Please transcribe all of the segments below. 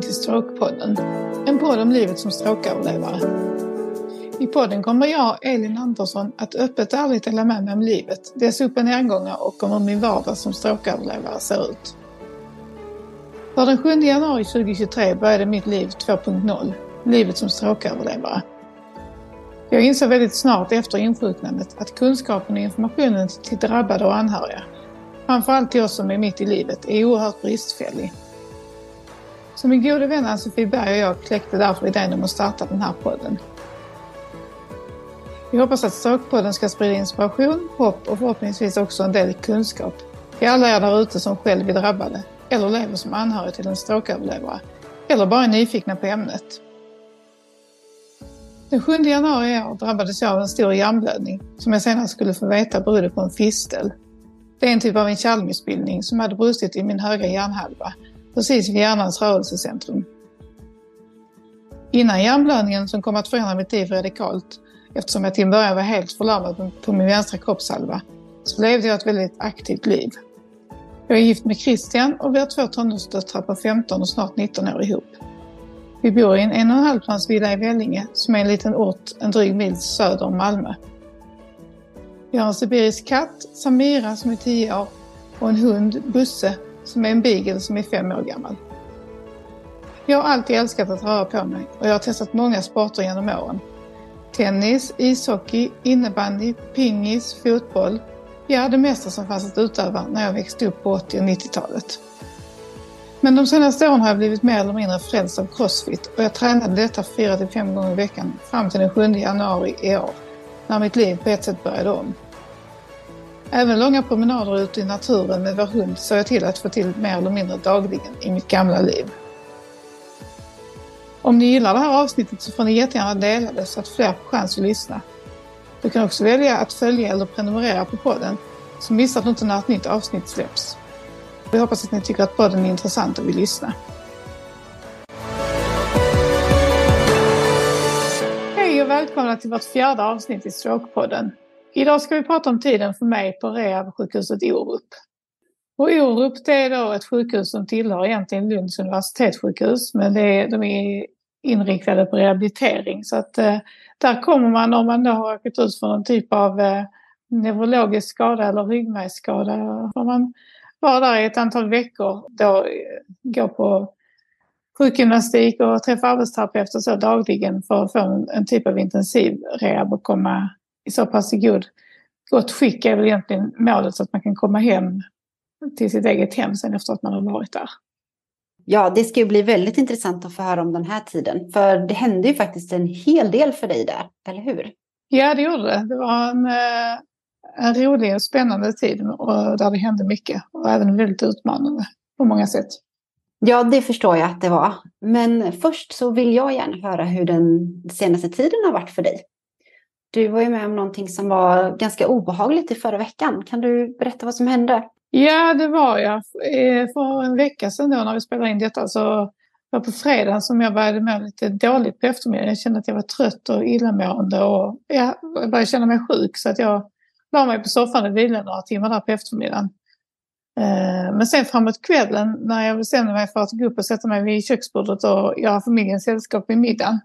Välkommen till Stråkpodden. En podd om livet som stråköverlevare. I podden kommer jag, Elin Andersson, att öppet och ärligt dela med mig om livet, dess upp och nedgångar och om hur min vardag som stråköverlevare ser ut. För den 7 januari 2023 började mitt liv 2.0, livet som stråköverlevare. Jag insåg väldigt snart efter insjuknandet att kunskapen och informationen till drabbade och anhöriga, framförallt till oss som är mitt i livet, är oerhört bristfällig. Så min gode vän alltså Ann-Sofie Berg och jag kläckte därför idén om att starta den här podden. Vi hoppas att Stråkpodden ska sprida inspiration, hopp och förhoppningsvis också en del kunskap till alla er där ute som själv är drabbade eller lever som anhörig till en strokeöverlevare eller bara är nyfikna på ämnet. Den 7 januari i år drabbades jag av en stor hjärnblödning som jag senare skulle få veta berodde på en fistel. Det är en typ av en kärlmissbildning som hade brustit i min högra hjärnhalva precis vid hjärnans rörelsecentrum. Innan hjärnblödningen som kom att förändra mitt liv radikalt, eftersom jag till en början var helt förlamad på min vänstra kroppshalva, så levde jag ett väldigt aktivt liv. Jag är gift med Christian och vi har två tonårsdöttrar på 15 och snart 19 år ihop. Vi bor i en en och en halv plans villa i Vellinge som är en liten ort en dryg mil söder om Malmö. Vi har en sibirisk katt, Samira, som är 10 år och en hund, Busse, som är en beagle som är fem år gammal. Jag har alltid älskat att röra på mig och jag har testat många sporter genom åren. Tennis, ishockey, innebandy, pingis, fotboll. Ja, det mesta som fanns att utöva när jag växte upp på 80 och 90-talet. Men de senaste åren har jag blivit mer eller mindre frälst av crossfit och jag tränade detta 4-5 gånger i veckan fram till den 7 januari i år, när mitt liv på ett sätt började om. Även långa promenader ute i naturen med vår hund såg jag till att få till mer eller mindre dagligen i mitt gamla liv. Om ni gillar det här avsnittet så får ni jättegärna dela det så att fler får chans att lyssna. Du kan också välja att följa eller prenumerera på podden så missar du inte när ett nytt avsnitt släpps. Vi hoppas att ni tycker att podden är intressant och vill lyssna. Hej och välkomna till vårt fjärde avsnitt i Strokepodden. Idag ska vi prata om tiden för mig på rehabsjukhuset Orup. Och Orup det är då ett sjukhus som tillhör egentligen Lunds universitetssjukhus men det är, de är inriktade på rehabilitering så att eh, där kommer man om man då har åkt ut för någon typ av eh, neurologisk skada eller ryggmärgsskada. Får man vara där i ett antal veckor då eh, gå på sjukgymnastik och träffa arbetsterapeuter så dagligen för att få en, en typ av intensiv rehab och komma i så pass god, gott skick är väl egentligen målet så att man kan komma hem till sitt eget hem sen efter att man har varit där. Ja, det ska ju bli väldigt intressant att få höra om den här tiden. För det hände ju faktiskt en hel del för dig där, eller hur? Ja, det gjorde det. Det var en, eh, en rolig och spännande tid och där det hände mycket. Och även väldigt utmanande på många sätt. Ja, det förstår jag att det var. Men först så vill jag gärna höra hur den senaste tiden har varit för dig. Du var ju med om någonting som var ganska obehagligt i förra veckan. Kan du berätta vad som hände? Ja, det var jag. Eh, för en vecka sedan då när vi spelade in detta så var på fredagen som jag började må lite dåligt på eftermiddagen. Jag kände att jag var trött och illamående och jag började känna mig sjuk så att jag la mig på soffan och vilade några timmar där på eftermiddagen. Eh, men sen framåt kvällen när jag bestämde mig för att gå upp och sätta mig vid köksbordet och göra familjens sällskap vid middagen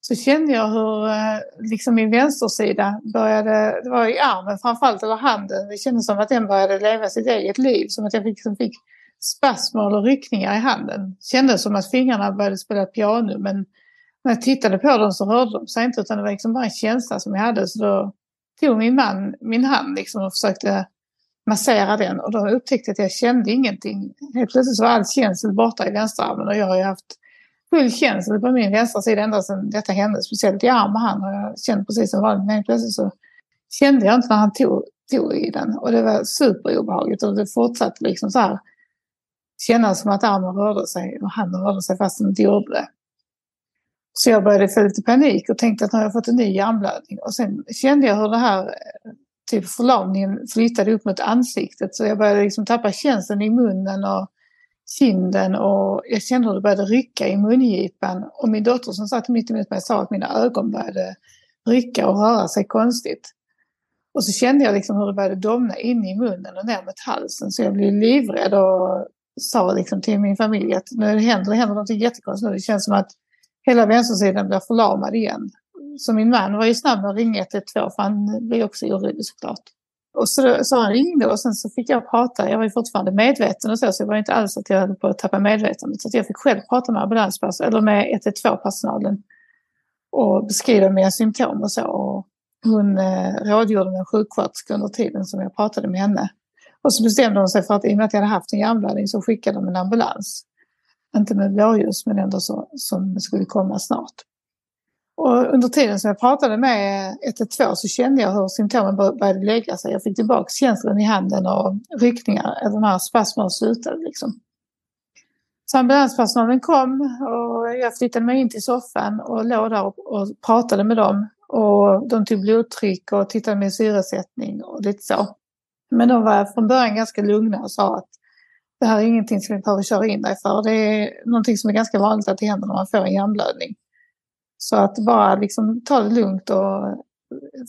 så kände jag hur eh, liksom min vänstersida började, det var i armen framförallt, eller handen, det kändes som att den började leva sitt eget liv. Som att jag fick, som fick spasmer eller ryckningar i handen. Kändes som att fingrarna började spela piano men när jag tittade på dem så rörde de sig inte utan det var liksom bara en känsla som jag hade. Så då tog min man min hand liksom och försökte massera den och då upptäckte jag att jag kände ingenting. Helt plötsligt så var all känsel borta i vänsterarmen och jag har ju haft full känsel på min vänstra sida ända sedan detta hände. Speciellt i arm och hand har jag känt precis som vanligt. Men plötsligt så kände jag inte när han tog, tog i den. Och det var superobehagligt och det fortsatte liksom så här kännas som att armen rörde sig och handen rörde sig fast den inte gjorde det. Så jag började få lite panik och tänkte att nu har jag fått en ny hjärnblödning. Och sen kände jag hur det här typ förlamningen flyttade upp mot ansiktet. Så jag började liksom tappa känseln i munnen och kinden och jag kände hur det började rycka i mungipan. Och min dotter som satt mitt emot mig sa att mina ögon började rycka och röra sig konstigt. Och så kände jag liksom hur det började domna in i munnen och ner mot halsen så jag blev livrädd och sa liksom till min familj att nu händer, det händer något jättekonstigt nu. Det känns som att hela vänstersidan blir förlamad igen. Så min man var ju snabb med att ringa 112 för han blev också orolig såklart. Och så, så han ringde och sen så fick jag prata. Jag var ju fortfarande medveten och så, så det var inte alls att jag höll på att tappa medvetandet. Så jag fick själv prata med ambulanspersonalen, eller med 112-personalen och beskriva mina symptom och så. Och hon eh, rådgjorde med en sjuksköterska under tiden som jag pratade med henne. Och så bestämde hon sig för att i och med att jag hade haft en hjärnblödning så skickade de en ambulans. Inte med blåljus men ändå så, som skulle komma snart. Och under tiden som jag pratade med 112 så kände jag hur symptomen började lägga sig. Jag fick tillbaka känslan i handen och ryckningar, de här spasmerna slutade liksom. Så ambulanspersonalen kom och jag flyttade mig in till soffan och låg där och, pratade med dem. Och de tog blodtryck och tittade med syresättning och lite så. Men de var från början ganska lugna och sa att det här är ingenting som vi behöver köra in dig för. Det är någonting som är ganska vanligt att det händer när man får en hjärnblödning. Så att bara liksom ta det lugnt och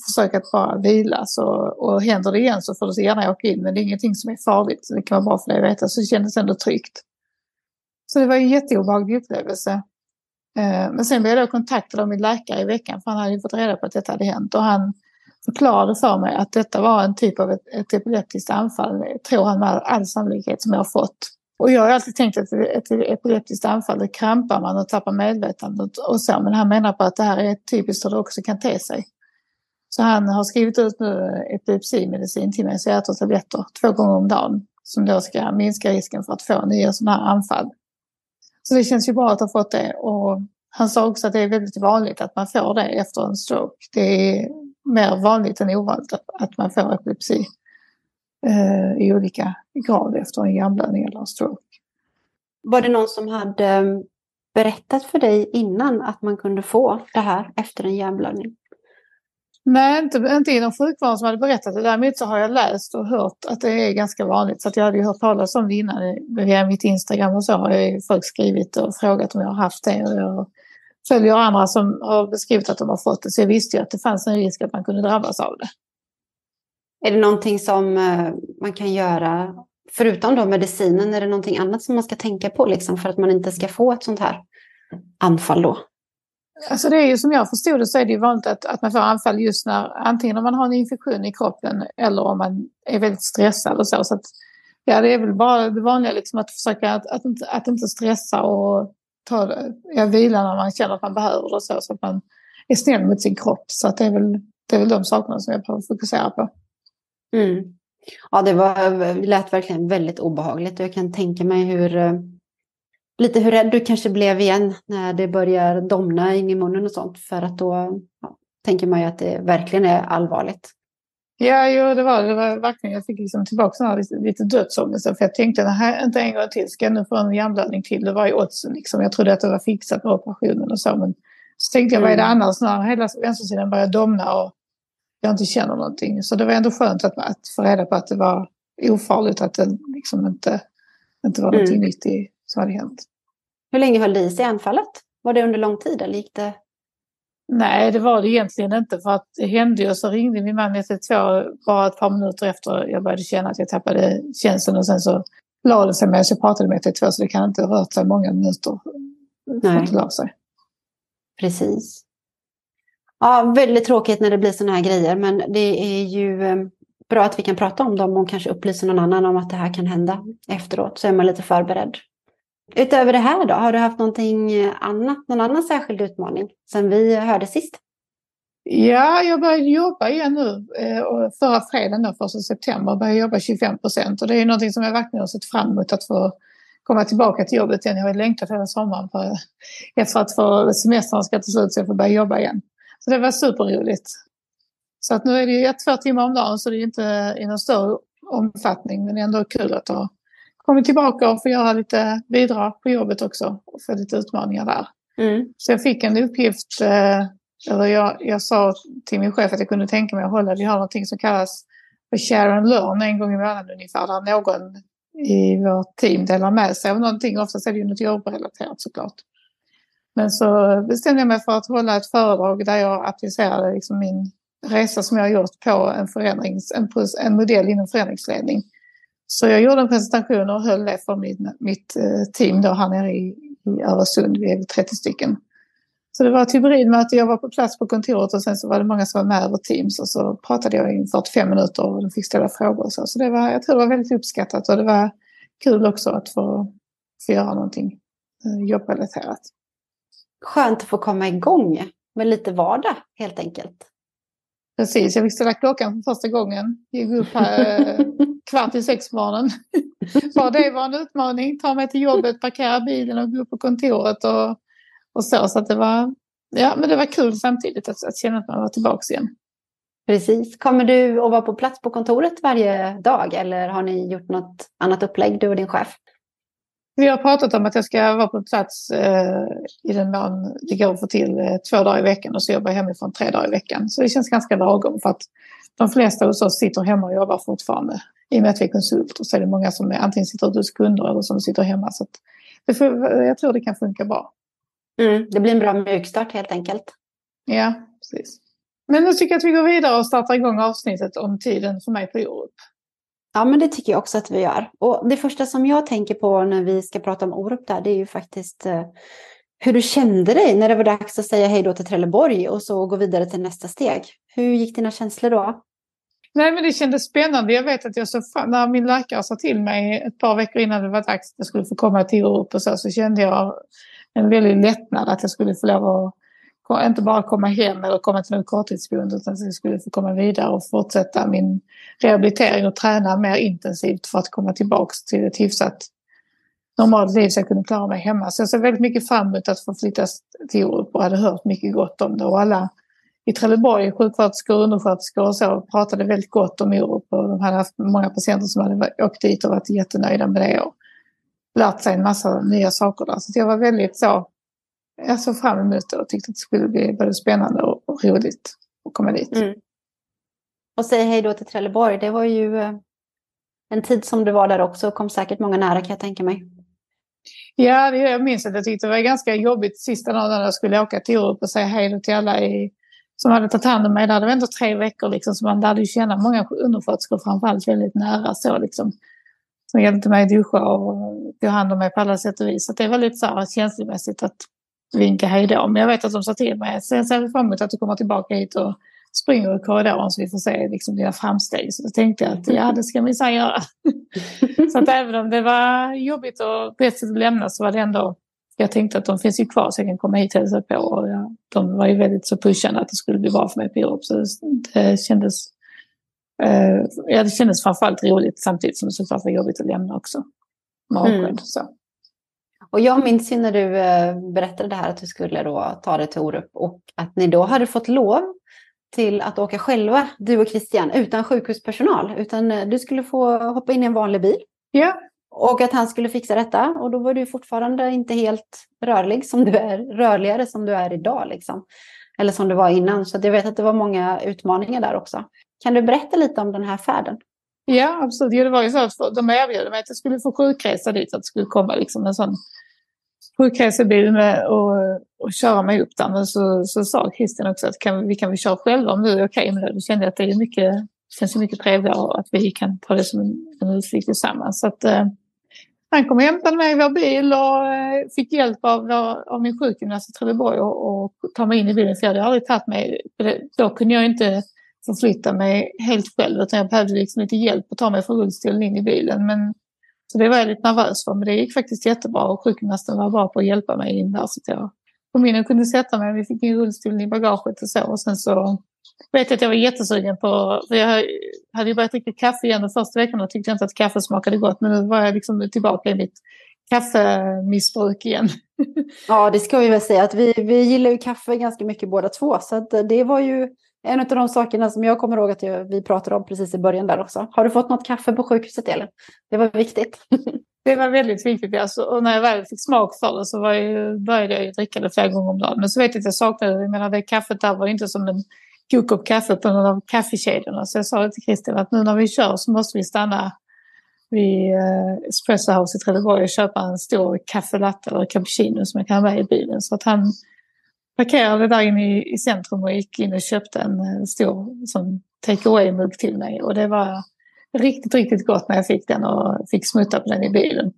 försöka att bara vila. Så, och händer det igen så får du så gärna åka in. Men det är ingenting som är farligt. Det kan vara bra för dig att veta. Så det kändes ändå tryggt. Så det var en jätteobehaglig upplevelse. Eh, men sen blev jag då kontaktad av min läkare i veckan för han hade ju fått reda på att detta hade hänt. Och han förklarade för mig att detta var en typ av ett, ett epileptiskt anfall, tror han med all sannolikhet, som jag har fått. Och jag har alltid tänkt att ett epileptiskt anfall, det krampar man och tappar medvetandet och så. Men han menar på att det här är typiskt hur det också kan te sig. Så han har skrivit ut nu epilepsimedicin till mig, så jag äter tabletter två gånger om dagen. Som då ska minska risken för att få nya sådana här anfall. Så det känns ju bra att ha fått det. Och han sa också att det är väldigt vanligt att man får det efter en stroke. Det är mer vanligt än ovanligt att, att man får epilepsi eh, i olika grad efter en hjärnblödning eller en stroke. Var det någon som hade mm, berättat för dig innan att man kunde få det här efter en hjärnblödning? Nej, inte, inte inom sjukvården som hade berättat det. Däremot så har jag läst och hört att det är ganska vanligt. Så jag hade ju hört talas om det innan. Via mitt Instagram och så har ju folk skrivit och frågat om jag har haft det. Och jag följer andra som har beskrivit att de har fått det. Så jag visste ju att det fanns en risk att man kunde drabbas av det. Är det någonting som eh, man kan göra, förutom då medicinen, är det någonting annat som man ska tänka på liksom, för att man inte ska få ett sånt här anfall då? Alltså det är ju som jag förstod det så är det ju vanligt att, att man får anfall just när antingen om man har en infektion i kroppen eller om man är väldigt stressad och så. så att, ja, det är väl bara det vanliga liksom att försöka att, att, inte, att inte stressa och ta ja, vila när man känner att man behöver det så, så att man är snäll mot sin kropp. Så att det, är väl, det är väl de sakerna som jag behöver fokusera på. Mm. Ja, det var, lät verkligen väldigt obehagligt och jag kan tänka mig hur eh, lite hur rädd du kanske blev igen när det börjar domna in i munnen och sånt. För att då ja, tänker man ju att det verkligen är allvarligt. Ja, jo, det var det. Var verkligen, jag fick liksom tillbaka här lite, lite dödsångest. För jag tänkte, här, inte en gång till, ska jag nu få en hjärnblödning till? Det var ju oddsen liksom. Jag trodde att det var fixat med operationen och så. Men så tänkte jag, vad är det mm. annars när hela vänstersidan börjar domna och jag inte känner någonting. Så det var ändå skönt att, att få reda på att det var ofarligt, att det liksom inte, inte var mm. någonting nytt i, som hade hänt. Hur länge höll det i sig anfallet? Var det under lång tid eller gick det? Nej, det var det egentligen inte för att det hände ju och så ringde min man 112 bara ett par minuter efter jag började känna att jag tappade känseln och sen så la det sig med så jag pratade med 112 så det kan inte ha rört sig många minuter för att det sig. Precis. Ja, väldigt tråkigt när det blir sådana här grejer men det är ju eh, bra att vi kan prata om dem och kanske upplysa någon annan om att det här kan hända efteråt så är man lite förberedd. Utöver det här då, har du haft någonting eh, annat, någon annan särskild utmaning sen vi hörde sist? Ja, jag började jobba igen nu. Eh, förra fredagen, den 1 september, började jobba 25 procent. Och det är någonting som jag verkligen har sett fram emot att få komma tillbaka till jobbet igen. Jag har längtat hela sommaren för, efter att få semestern ska ta slut så jag får börja jobba igen. Så det var superroligt. Så att nu är det två timmar om dagen så det är inte i någon större omfattning men det är ändå kul att ha kommit tillbaka och få göra lite bidrag på jobbet också och få lite utmaningar där. Mm. Så jag fick en uppgift, eh, eller jag, jag sa till min chef att jag kunde tänka mig att hålla, vi har någonting som kallas för share and learn en gång i månaden ungefär, där någon i vårt team delar med sig av någonting. Oftast är det ju något jobbrelaterat såklart. Men så bestämde jag mig för att hålla ett föredrag där jag applicerade liksom min resa som jag har gjort på en, förändrings, en, en modell inom förändringsledning Så jag gjorde en presentation och höll det för mitt, mitt eh, team då här nere i, i Öresund. Vi är 30 stycken. Så det var ett hybridmöte, jag var på plats på kontoret och sen så var det många som var med över Teams och så pratade jag i 45 minuter och de fick ställa frågor och så. Så det var, jag tror det var väldigt uppskattat och det var kul också att få, få göra någonting eh, jobbrelaterat. Skönt att få komma igång med lite vardag helt enkelt. Precis, jag fick ställa klockan för första gången. Jag gick upp här eh, kvart i sex på morgonen. Bara det var en utmaning. Ta mig till jobbet, parkera bilen och gå upp på kontoret och och så. Så att det var, ja, men det var kul samtidigt att, att känna att man var tillbaka igen. Precis. Kommer du att vara på plats på kontoret varje dag eller har ni gjort något annat upplägg, du och din chef? Vi har pratat om att jag ska vara på plats eh, i den mån det går att få till eh, två dagar i veckan och så jobbar jag hemifrån tre dagar i veckan. Så det känns ganska lagom för att de flesta hos oss sitter hemma och jobbar fortfarande. I och med att vi är konsulter så är det många som är, antingen sitter ute hos kunder eller som sitter hemma. Så det får, jag tror det kan funka bra. Mm, det blir en bra mjukstart helt enkelt. Ja, precis. Men nu tycker jag att vi går vidare och startar igång avsnittet om tiden för mig på Orup. Ja, men det tycker jag också att vi gör. Och det första som jag tänker på när vi ska prata om Orup där, det är ju faktiskt eh, hur du kände dig när det var dags att säga hej då till Trelleborg och så gå vidare till nästa steg. Hur gick dina känslor då? Nej, men det kändes spännande. Jag vet att jag så när min läkare sa till mig ett par veckor innan det var dags att jag skulle få komma till Orup och så, så kände jag en väldig lättnad att jag skulle få lov att inte bara komma hem eller komma till något korttidsboende utan att jag skulle få komma vidare och fortsätta min rehabilitering och träna mer intensivt för att komma tillbaks till ett hyfsat normalt liv så jag kunde klara mig hemma. Så jag såg väldigt mycket fram emot att få flytta till Orup och hade hört mycket gott om det. Och alla i Trelleborg, sjuksköterskor och undersköterskor och så, pratade väldigt gott om Orup och de hade haft många patienter som hade åkt dit och varit jättenöjda med det. Och lärt sig en massa nya saker där. Så jag var väldigt så, jag såg fram emot det och tyckte att det skulle bli både spännande och, och roligt att komma dit. Mm. Och säg hej då till Trelleborg, det var ju eh, en tid som du var där också och kom säkert många nära kan jag tänka mig. Ja, det, jag minns att jag tyckte det var ganska jobbigt sista dagen när jag skulle åka till Orup och säga hej då till alla i, som hade tagit hand om mig. Det hade ändå tre veckor liksom, så man lärde ju känna många undersköterskor framförallt väldigt nära så liksom som hjälpte mig att duscha och tog hand om mig på alla sätt och vis. Så det var lite så här känslomässigt att vinka hej då. Men jag vet att de sa till mig, sen ser vi fram emot att du kommer tillbaka hit och springer i korridoren så vi får se liksom, dina framsteg. Så då tänkte jag att ja, det ska minsann göra. så att även om det var jobbigt och på ett sätt att lämna så var det ändå, jag tänkte att de finns ju kvar så jag kan komma hit och hälsa på. Och ja, de var ju väldigt så pushande att det skulle bli bra för mig på Europe. Så det kändes Eh, ja, det kändes framförallt roligt samtidigt som det såklart var jobbigt att lämna också. mm. så. Och jag minns ju när du eh, berättade det här att du skulle då ta dig till Orup och att ni då hade fått lov till att åka själva, du och Christian, utan sjukhuspersonal. Utan eh, du skulle få hoppa in i en vanlig bil. Ja. Och att han skulle fixa detta. Och då var du fortfarande inte helt rörlig som du är, rörligare som du är idag. Liksom. Eller som du var innan. Så jag vet att det var många utmaningar där också. Kan du berätta lite om den här färden? Ja, absolut. det var ju så att de erbjöd mig att jag skulle få sjukresa dit. Att det skulle komma liksom en sån sjukresebil med och, och köra mig upp där. Men så, så sa Christian också att kan, vi kan väl köra själva om du är okej med det. Då kände jag att det är mycket, känns mycket trevligare att vi kan ta det som en, en utflykt tillsammans. Så att, eh, han kom och hämtade mig i vår bil och eh, fick hjälp av, av min sjukgymnast i Trelleborg och, och ta mig in i bilen. För jag hade aldrig tagit mig, då kunde jag inte förflytta mig helt själv utan jag behövde liksom lite hjälp att ta mig från rullstolen in i bilen. Men, så det var jag lite nervös för men det gick faktiskt jättebra och sjukgymnasten var bra på att hjälpa mig in där så att jag kom in och kunde sätta mig. Vi fick in rullstolen i bagaget och så och sen så vet jag att jag var jättesugen på, för jag hade ju börjat dricka kaffe igen de första veckorna och tyckte inte att kaffe smakade gott men nu var jag liksom tillbaka i mitt kaffemissbruk igen. Ja, det ska vi väl säga att vi, vi gillar ju kaffe ganska mycket båda två så att det var ju en av de sakerna som jag kommer ihåg att vi pratade om precis i början där också. Har du fått något kaffe på sjukhuset Elin? Det var viktigt. Det var väldigt viktigt. Alltså, och när jag väl fick smak för det så var jag, började jag dricka det flera gånger om dagen. Men så vet jag att jag saknade det. Jag menar, det kaffet där var inte som en god kopp kaffe på någon av kaffekedjorna. Så jag sa till Christian att nu när vi kör så måste vi stanna vid eh, Espresso House i Trelleborg och köpa en stor kaffelatte eller cappuccino som jag kan ha med i bilen. Så att han parkerade där inne i, i centrum och gick in och köpte en, eh, stor som take away-mugg till mig. Och det var riktigt, riktigt gott när jag fick den och fick smutta på den i bilen.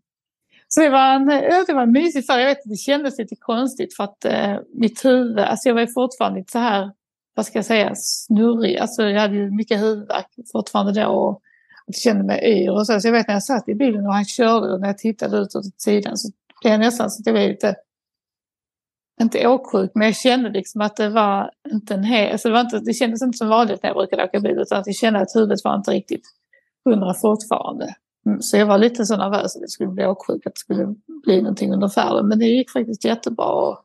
Så det var en, eh, det var en mysig färg. Jag vet att det kändes lite konstigt för att eh, mitt huvud, alltså jag var fortfarande lite så här, vad ska jag säga, snurrig. Alltså jag hade ju mycket huvudvärk fortfarande då och jag kände mig yr och så. Så jag vet när jag satt i bilen och han körde och när jag tittade ut åt sidan så blev jag nästan så att jag blev lite, inte åksjuk, men jag kände liksom att det var inte en hel, alltså det, var inte, det kändes inte som vanligt när jag brukade åka bil utan att jag kände att huvudet var inte riktigt hundra fortfarande. Mm, så jag var lite så nervös att jag skulle bli åksjuk, att det skulle bli någonting under färden. Men det gick faktiskt jättebra.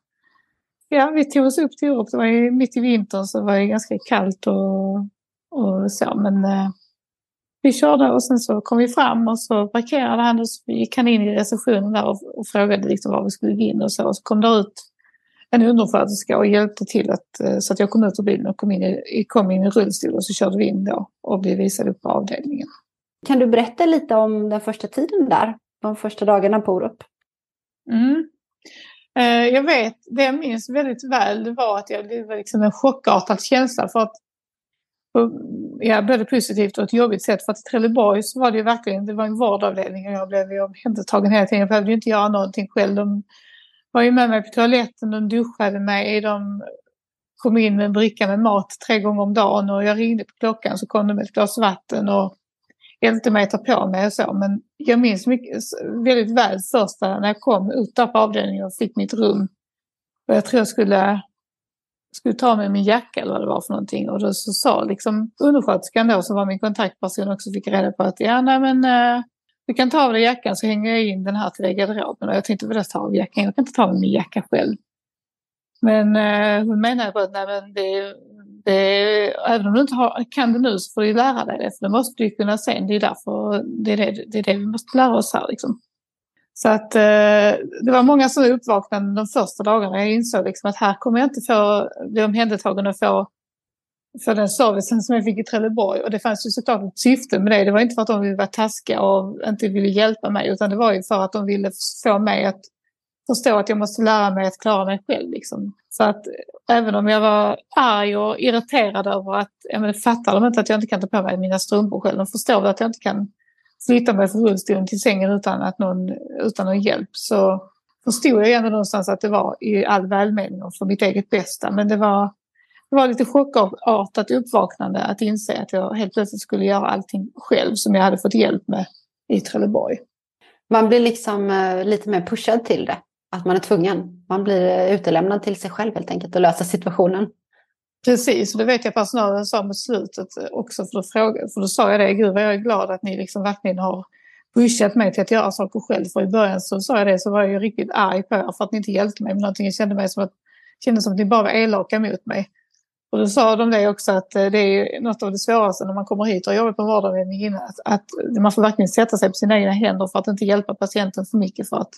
Ja, vi tog oss upp till Europa. Det var ju mitt i vintern så det var det ganska kallt och, och så. Men eh, vi körde och sen så kom vi fram och så parkerade han och så gick han in i receptionen där och, och frågade liksom var vi skulle gå in och så. Och så kom det ut en undersköterska och hjälpte till att, eh, så att jag kom ut ur bilen och kom in i, kom in i rullstol och så körde vi in då och blev visade upp på avdelningen. Kan du berätta lite om den första tiden där? De första dagarna på Orup? Mm. Eh, jag vet, det jag minns väldigt väl det var att jag, var liksom en chockartad känsla för att ja, både positivt och ett jobbigt sätt. För att i Trelleborg så var det ju verkligen, det var en vårdavdelning och jag blev ju omhändertagen hela tiden. Jag behövde ju inte göra någonting själv. De var ju med mig på toaletten, de duschade mig, de kom in med en bricka med mat tre gånger om dagen och jag ringde på klockan så kom de med ett glas vatten och hjälpte mig att ta på mig och så. Men jag minns mycket, väldigt väl första när jag kom ut där på avdelningen och fick mitt rum. Och jag tror jag skulle, skulle ta med min jacka eller vad det var för någonting. Och då så sa liksom undersköterskan då som var min kontaktperson också fick reda på att ja nej men eh, du kan ta av dig jackan så hänger jag in den här till dig i garderoben. Och jag tänkte vadå ta av jackan? Jag kan inte ta av min jacka själv. Men eh, hon menade på att nej, men det, det, även om du inte har, kan det nu så får du lära dig det. För det måste du kunna sen. Det är därför det är det, det, är det vi måste lära oss här. Liksom. Så att eh, det var många som uppvaknade de första dagarna. Jag insåg liksom att här kommer jag inte få bli omhändertagen och få för den servicen som jag fick i Trelleborg. Och det fanns ju såklart ett syfte med det. Det var inte för att de ville vara taskiga och inte ville hjälpa mig utan det var ju för att de ville få mig att förstå att jag måste lära mig att klara mig själv. Liksom. Så att eh, även om jag var arg och irriterad över att, jag menar, fattar de inte att jag inte kan ta på mig mina strumpor själv. De förstår väl att jag inte kan flytta mig från rullstolen till sängen utan, att någon, utan någon hjälp. Så förstod jag ändå någonstans att det var i all välmening och för mitt eget bästa. Men det var, det var lite chockartat uppvaknande att inse att jag helt plötsligt skulle göra allting själv som jag hade fått hjälp med i Trelleborg. Man blir liksom eh, lite mer pushad till det att man är tvungen. Man blir utelämnad till sig själv helt enkelt och lösa situationen. Precis, och det vet jag personalen sa mot slutet också. För då, frågade, för då sa jag det, gud vad jag är glad att ni liksom verkligen har pushat mig till att göra saker själv. För i början så sa jag det så var jag ju riktigt arg på er för att ni inte hjälpte mig med någonting. Jag kände mig som att, kände som att ni bara var elaka mot mig. Och då sa de det också att eh, det är något av det svåraste när man kommer hit och jobbar på vårdavdelning. Att, att man får verkligen sätta sig på sina egna händer för att inte hjälpa patienten för mycket. För att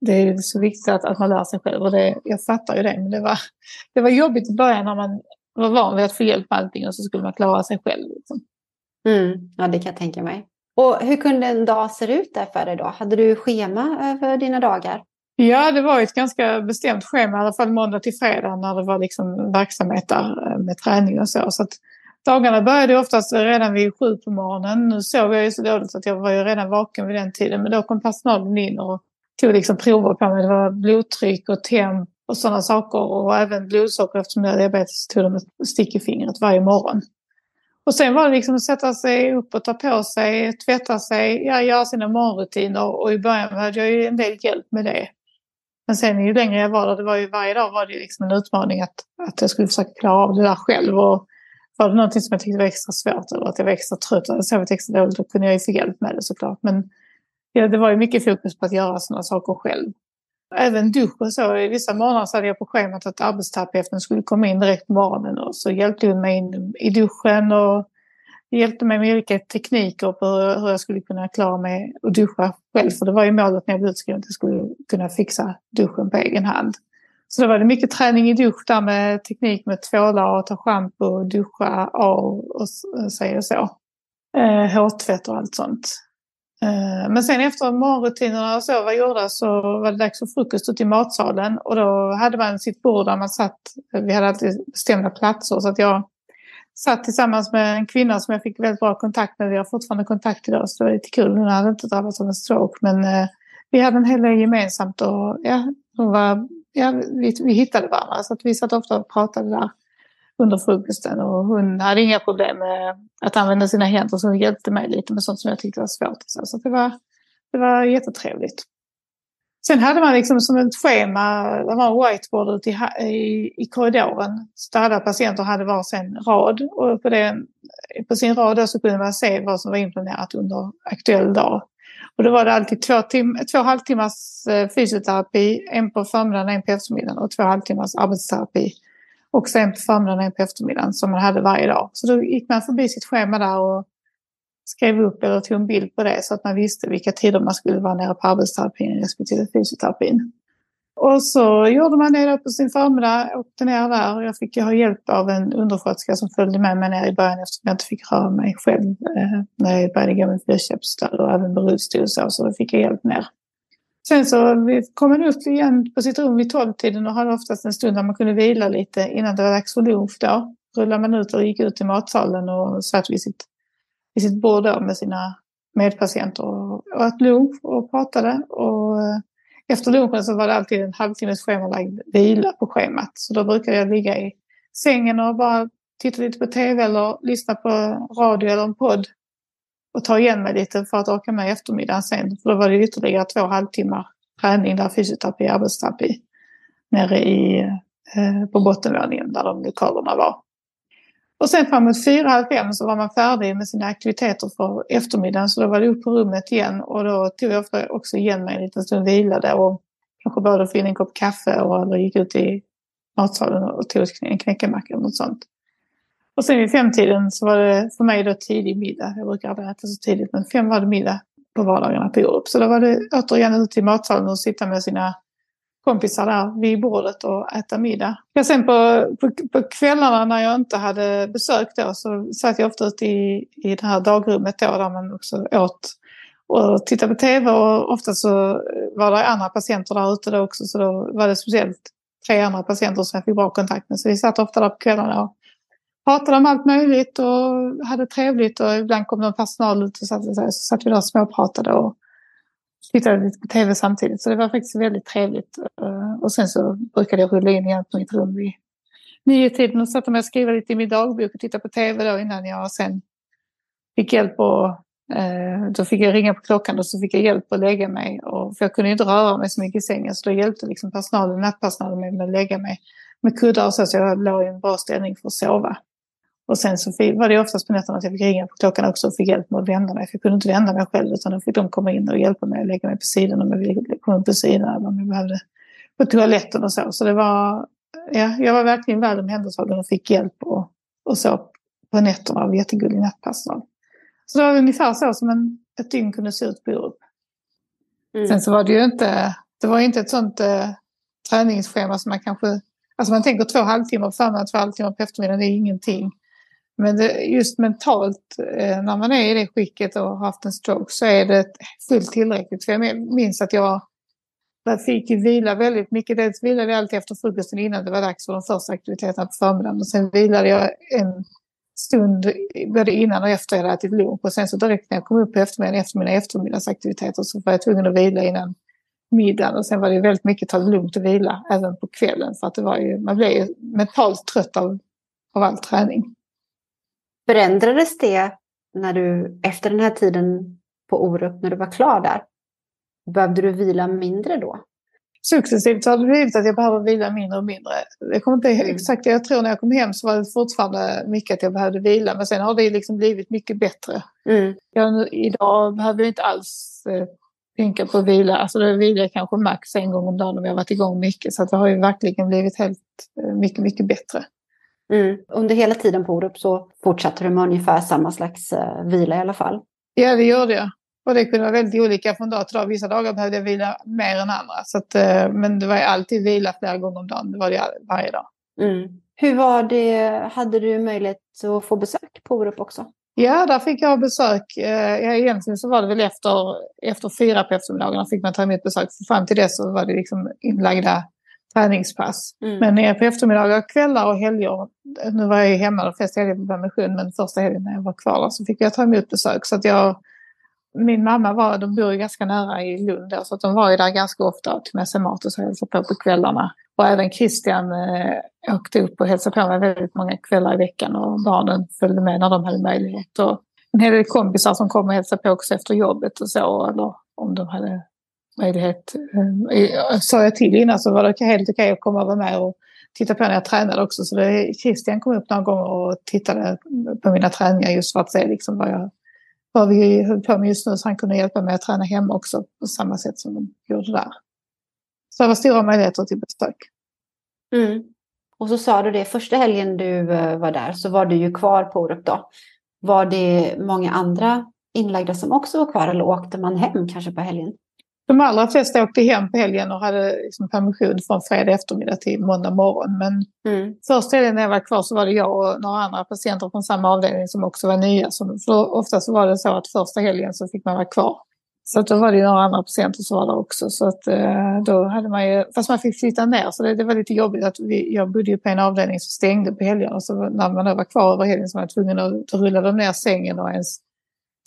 det är så viktigt att, att man lär sig själv och det, jag fattar ju det. Men det var, det var jobbigt i början när man var van vid att få hjälp med allting och så skulle man klara sig själv. Liksom. Mm, ja, det kan jag tänka mig. Och hur kunde en dag se ut där för dig då? Hade du schema över dina dagar? Ja, det var ett ganska bestämt schema, i alla fall måndag till fredag när det var liksom verksamhet där eh, med träning och så. så att dagarna började oftast redan vid sju på morgonen. Nu sov jag ju så dåligt att jag var ju redan vaken vid den tiden. Men då kom personalen in och tog liksom prover på mig. Det var blodtryck och temp och sådana saker. Och även blodsocker eftersom jag hade diabetes tog de ett stick i fingret varje morgon. Och sen var det liksom att sätta sig upp och ta på sig, tvätta sig, ja, göra sina morgonrutiner. Och i början hade jag ju en del hjälp med det. Men sen ju längre jag var där, det var ju varje dag var det liksom en utmaning att, att jag skulle försöka klara av det där själv. Och var det någonting som jag tyckte var extra svårt eller att jag var extra trött eller sovit extra dåligt, då kunde jag ju få hjälp med det såklart. Men ja, det var ju mycket fokus på att göra sådana saker själv. Även dusch och så. I vissa månader så hade jag på schemat att arbetsterapeuten skulle komma in direkt på morgonen och så hjälpte hon mig in i duschen och hjälpte mig med olika tekniker på hur jag skulle kunna klara mig och duscha själv. För det var ju målet när jag blev utskriven att jag skulle kunna fixa duschen på egen hand. Så då var det mycket träning i dusch där med teknik med tvålar och ta schampo, duscha av och sig så. Eh, hårtvätt och allt sånt. Eh, men sen efter morgonrutinerna och så var gjorda så var det dags för frukost ute i matsalen. Och då hade man sitt bord där man satt. Vi hade alltid bestämda platser så att jag satt tillsammans med en kvinna som jag fick väldigt bra kontakt med. Vi har fortfarande kontakt idag så det var lite kul. Hon hade inte drabbats av en stroke men eh, vi hade en hel del gemensamt och ja, hon var, ja vi, vi hittade varandra så att vi satt ofta och pratade där under frukosten och hon hade inga problem med att använda sina händer så hon hjälpte mig lite med sånt som jag tyckte var svårt. Så, så det, var, det var jättetrevligt. Sen hade man liksom som ett schema, det var en whiteboard ute i, i, i korridoren. Så alla patienter hade varsin rad och på, den, på sin rad så kunde man se vad som var inplanerat under aktuell dag. Och då var det alltid två, tim två halvtimmars eh, fysioterapi, en på förmiddagen och en på eftermiddagen och två halvtimmars arbetsterapi. Och sen på förmiddagen och en på eftermiddagen som man hade varje dag. Så då gick man förbi sitt schema där och skrev upp eller tog en bild på det så att man visste vilka tider man skulle vara nere på arbetsterapin respektive fysioterapin. Och så gjorde man det på sin förmiddag, åkte ner där. Jag fick ha hjälp av en undersköterska som följde med mig ner i början eftersom jag inte fick röra mig själv eh, när jag började gå med friköpsstöd och även med rullstol och så, så då fick jag hjälp ner. Sen så kom man upp igen på sitt rum vid tolvtiden och hade oftast en stund där man kunde vila lite innan det var dags för lunch då. Rullade man ut och gick ut i matsalen och satt vid sitt i sitt bord då med sina medpatienter och åt lunch och pratade. Och eh, efter lunchen så var det alltid en halvtimmes schemalagd vila på schemat. Så då brukade jag ligga i sängen och bara titta lite på tv eller lyssna på radio eller en podd och ta igen mig lite för att orka med eftermiddagen sen. För då var det ytterligare två halvtimmar träning där fysioterapi och arbetsterapi nere i, eh, på bottenvåningen där de lokalerna var. Och sen framåt fyra, halv fem så var man färdig med sina aktiviteter för eftermiddagen. Så då var det upp på rummet igen och då tog jag ofta också igen mig en liten stund, vilade och kanske både få in en kopp kaffe och eller gick ut i matsalen och tog en knäckemacka eller något sånt. Och sen vid femtiden så var det för mig då tidig middag. Jag brukar aldrig äta så tidigt men fem var det middag på vardagarna på Europe. Så då var det återigen ut i matsalen och sitta med sina kompisar där vid bordet och äta middag. Ja, sen på, på, på kvällarna när jag inte hade besök då så satt jag ofta ute i, i det här dagrummet då där man också åt och tittade på tv och ofta så var det andra patienter där ute då också så då var det speciellt tre andra patienter som jag fick bra kontakt med. Så vi satt ofta där på kvällarna och pratade om allt möjligt och hade trevligt och ibland kom någon personal ut och satt, så satt vi där och småpratade och tittade lite på tv samtidigt. Så det var faktiskt väldigt trevligt. Eh, och sen så brukade jag rulla in igen på mitt rum vid nio tiden och satte mig och skrev lite i min dagbok och titta på tv då innan jag sen fick hjälp och eh, då fick jag ringa på klockan och så fick jag hjälp att lägga mig. Och, för jag kunde inte röra mig så mycket i sängen så då hjälpte liksom personalen, nattpersonalen mig med att lägga mig med kuddar och så, så jag låg i en bra ställning för att sova. Och sen så var det oftast på nätterna att jag fick ringa på klockan också och fick hjälp med att vända mig. För jag kunde inte vända mig själv utan då fick de komma in och hjälpa mig att lägga mig på sidan om jag ville komma på sidan eller om jag behövde på toaletten och så. Så det var, ja, jag var verkligen väl omhändertagen och fick hjälp och, och så på nätterna av jättegullig nattpersonal. Så det var ungefär så som en, ett dygn kunde se ut på Europe. Mm. Sen så var det ju inte, det var inte ett sånt eh, träningsschema som man kanske, alltså man tänker två halvtimmar på förmiddagen, två halvtimmar på eftermiddagen, det är ingenting. Men det, just mentalt, eh, när man är i det skicket och har haft en stroke så är det fullt tillräckligt. För jag minns att jag, jag fick ju vila väldigt mycket. Dels vilade jag alltid efter frukosten innan det var dags för de första aktiviteterna på förmiddagen. Och sen vilade jag en stund både innan och efter jag hade ätit lunch. Och sen så direkt när jag kom upp på eftermiddagen efter mina eftermiddagsaktiviteter så var jag tvungen att vila innan middagen. Och sen var det väldigt mycket ta det lugnt och vila även på kvällen. För att det var ju, man blev ju mentalt trött av, av all träning. Förändrades det när du, efter den här tiden på Orup, när du var klar där? Behövde du vila mindre då? Successivt har det blivit att jag behöver vila mindre och mindre. Jag kommer inte mm. exakt, jag tror när jag kom hem så var det fortfarande mycket att jag behövde vila. Men sen har det liksom blivit mycket bättre. Mm. Jag, idag behöver jag inte alls eh, tänka på att vila. Alltså då vilar jag kanske max en gång om dagen om jag varit igång mycket. Så att det har ju verkligen blivit helt eh, mycket, mycket bättre. Mm. Under hela tiden på Orup så fortsatte du med ungefär samma slags uh, vila i alla fall? Ja, det gjorde jag. Och det kunde vara väldigt olika från dag till dag. Vissa dagar behövde jag vila mer än andra. Så att, uh, men det var alltid vila flera gånger om dagen. Det var det varje dag. Mm. Hur var det? Hade du möjlighet att få besök på Orup också? Ja, där fick jag besök. Eh, ja, egentligen så var det väl efter, efter fyra på eftermiddagarna fick man ta emot besök. För fram till dess så var det liksom inlagda träningspass. Mm. Men på eftermiddagar, kvällar och helger, nu var jag ju hemma de flesta helger på permission, men första helgen när jag var kvar så fick jag ta emot besök. Så att jag, min mamma var, de bor ju ganska nära i Lund då, så att de var ju där ganska ofta och tog med sig mat och så hälsade på på kvällarna. Och även Christian eh, åkte upp och hälsade på mig väldigt många kvällar i veckan och barnen följde med när de hade möjlighet. Och en hel del kompisar som kom och hälsade på också efter jobbet och så, eller om de hade möjlighet. Eh, sa jag till innan så var det helt okej att komma och vara med och titta på när jag tränade också. Så det, Christian kom upp några gånger och tittade på mina träningar just för att se liksom vad, jag, vad vi höll på med just nu. Så han kunde hjälpa mig att träna hemma också på samma sätt som de gjorde där. Så det var stora möjligheter till besök. Mm. Och så sa du det, första helgen du eh, var där så var du ju kvar på Orup då. Var det många andra inlagda som också var kvar eller åkte man hem kanske på helgen? De allra flesta åkte hem på helgen och hade liksom permission från fredag eftermiddag till måndag morgon. Men mm. första helgen när jag var kvar så var det jag och några andra patienter från samma avdelning som också var nya. Så för ofta så var det så att första helgen så fick man vara kvar. Så att då var det några andra patienter som var där också. Så att eh, då hade man ju, fast man fick flytta ner så det, det var lite jobbigt att vi, jag bodde ju på en avdelning som stängde på helgerna. Så när man då var kvar över helgen så var man tvungen att rulla dem ner sängen och ens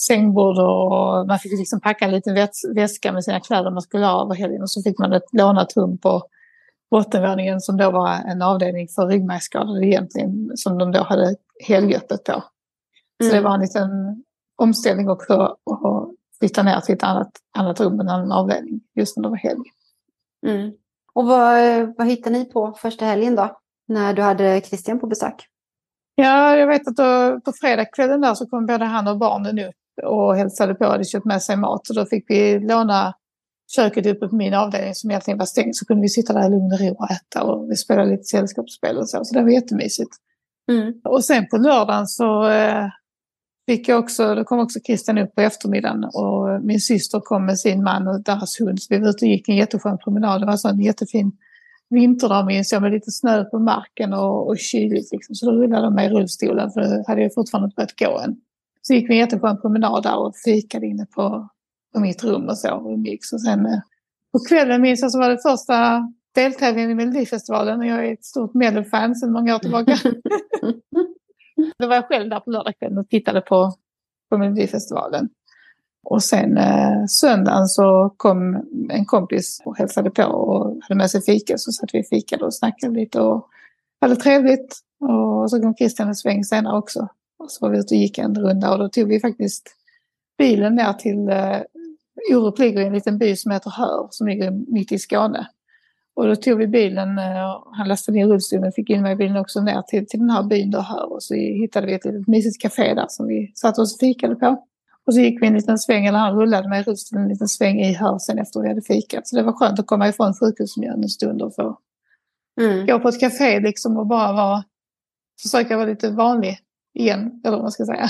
sängbord och man fick liksom packa en liten väska med sina kläder man skulle ha över helgen och så fick man ett lånat rum på bottenvåningen som då var en avdelning för ryggmärgsskadade egentligen som de då hade helgöppet på. Så mm. det var en liten omställning också att flytta ner till ett annat, annat rum, en annan avdelning just när det var helg. Mm. Och vad, vad hittade ni på första helgen då? När du hade Christian på besök? Ja, jag vet att då, på fredagskvällen där så kom både han och barnen upp och hälsade på och hade köpt med sig mat. Så då fick vi låna köket uppe på min avdelning som egentligen var stängd. Så kunde vi sitta där i lugn och ro och äta och vi spelade lite sällskapsspel och så. Så det var jättemysigt. Mm. Och sen på lördagen så eh, fick jag också, då kom också Christian upp på eftermiddagen och min syster kom med sin man och deras hund. Så vi var ute och gick en jätteskön promenad. Det var så en jättefin vinterdag minns jag med lite snö på marken och, och kyligt. Liksom. Så då rullade de mig i rullstolen för det hade jag fortfarande inte börjat gå än. Så gick vi en jätteskön promenad där och fikade inne på, på mitt rum och så och umgicks. Och sen eh, på kvällen minns jag så var det första deltävlingen i Melodifestivalen och jag är ett stort Mello-fan sedan många år tillbaka. Då var jag själv där på lördagskvällen och tittade på, på Melodifestivalen. Och sen eh, söndagen så kom en kompis och hälsade på och hade med sig fika. Så satt vi och fikade och snackade lite och hade trevligt. Och så kom Christian en sväng senare också. Och så var vi ute och gick en runda och då tog vi faktiskt bilen ner till eh, Orup ligger i en liten by som heter Hör som ligger mitt i Skåne. Och då tog vi bilen, eh, han lastade ner rullstolen och fick in mig i bilen också ner till, till den här byn då Hör. Och så hittade vi ett litet mysigt café där som vi satt oss och fikade på. Och så gick vi en liten sväng, eller han rullade mig i rullstolen en liten sväng i Hör sen efter vi hade fikat. Så det var skönt att komma ifrån sjukhusmiljön en stund och få mm. gå på ett café liksom och bara vara, försöka vara lite vanlig igen, eller vad man ska säga.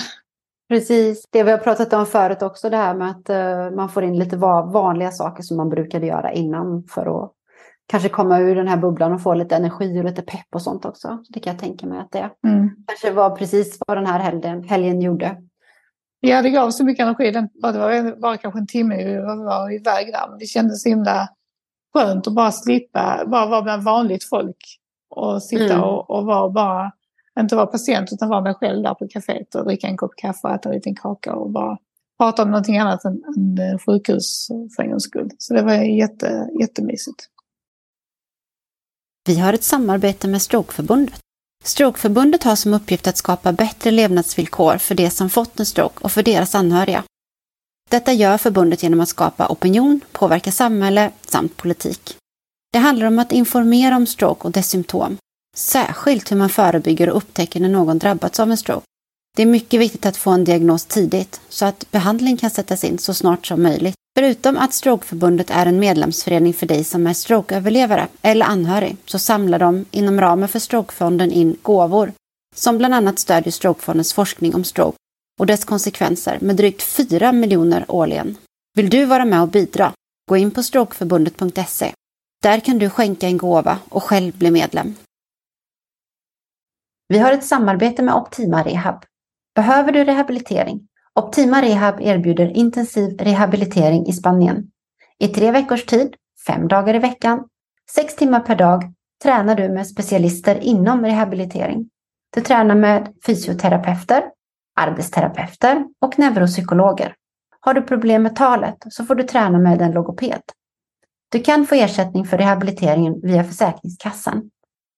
Precis, det vi har pratat om förut också, det här med att uh, man får in lite vanliga saker som man brukade göra innan för att kanske komma ur den här bubblan och få lite energi och lite pepp och sånt också. Det kan jag tänka mig att det mm. kanske var precis vad den här helgen, helgen gjorde. Ja, det gav så mycket energi. Det var bara kanske en timme vi var iväg där. Det kändes så himla skönt att bara slippa, bara vara bland vanligt folk och sitta mm. och, och vara bara inte vara patient utan vara mig själv där på kaféet och dricka en kopp kaffe och äta en liten kaka och bara prata om någonting annat än, än eh, sjukhus eh, för en gångs skull. Så det var jätte, jättemysigt. Vi har ett samarbete med Strokeförbundet. Strokeförbundet har som uppgift att skapa bättre levnadsvillkor för de som fått en stroke och för deras anhöriga. Detta gör förbundet genom att skapa opinion, påverka samhälle samt politik. Det handlar om att informera om stroke och dess symptom, Särskilt hur man förebygger och upptäcker när någon drabbats av en stroke. Det är mycket viktigt att få en diagnos tidigt så att behandling kan sättas in så snart som möjligt. Förutom att Strokeförbundet är en medlemsförening för dig som är strokeöverlevare eller anhörig så samlar de inom ramen för Strokefonden in gåvor som bland annat stödjer Strokefondens forskning om stroke och dess konsekvenser med drygt 4 miljoner årligen. Vill du vara med och bidra? Gå in på strokeförbundet.se. Där kan du skänka en gåva och själv bli medlem. Vi har ett samarbete med Optima Rehab. Behöver du rehabilitering? Optima Rehab erbjuder intensiv rehabilitering i Spanien. I tre veckors tid, fem dagar i veckan, Sex timmar per dag tränar du med specialister inom rehabilitering. Du tränar med fysioterapeuter, arbetsterapeuter och neuropsykologer. Har du problem med talet så får du träna med en logoped. Du kan få ersättning för rehabiliteringen via Försäkringskassan.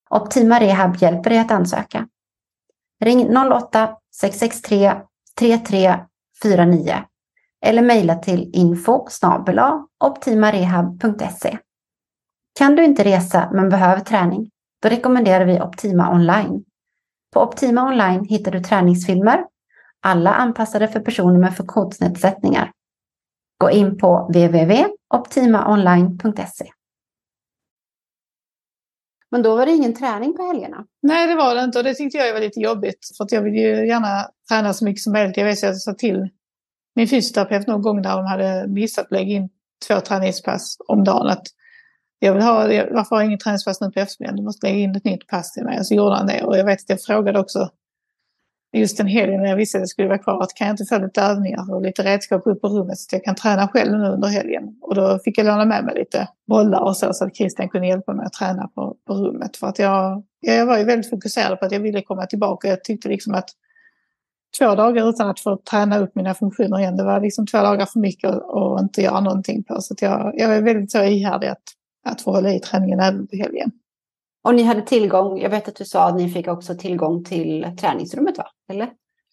Optima Rehab hjälper dig att ansöka. Ring 08-663 3349 eller mejla till info optimarehab.se. Kan du inte resa men behöver träning? Då rekommenderar vi Optima Online. På Optima Online hittar du träningsfilmer, alla anpassade för personer med funktionsnedsättningar. Gå in på www.optimaonline.se. Men då var det ingen träning på helgerna? Nej, det var det inte och det tyckte jag var lite jobbigt. För att jag vill ju gärna träna så mycket som möjligt. Jag vet att jag sa till min fysioterapeut någon gång när de hade missat att lägga in två träningspass om dagen. Att jag vill ha, varför har jag ingen träningspass nu på eftermiddagen? Du måste lägga in ett nytt pass till mig. Och så gjorde han det. Och jag vet att jag frågade också just den helgen när jag visste att jag skulle vara kvar, att kan jag inte få lite övningar och lite redskap upp på rummet så att jag kan träna själv nu under helgen. Och då fick jag låna med mig lite bollar och så, så att Christian kunde hjälpa mig att träna på, på rummet. För att jag, jag var ju väldigt fokuserad på att jag ville komma tillbaka. Jag tyckte liksom att två dagar utan att få träna upp mina funktioner igen, det var liksom två dagar för mycket att inte göra någonting på. Så att jag, jag är väldigt så ihärdig att, att få hålla i träningen även på helgen. Och ni hade tillgång, jag vet att du sa att ni fick också tillgång till träningsrummet va? Eller?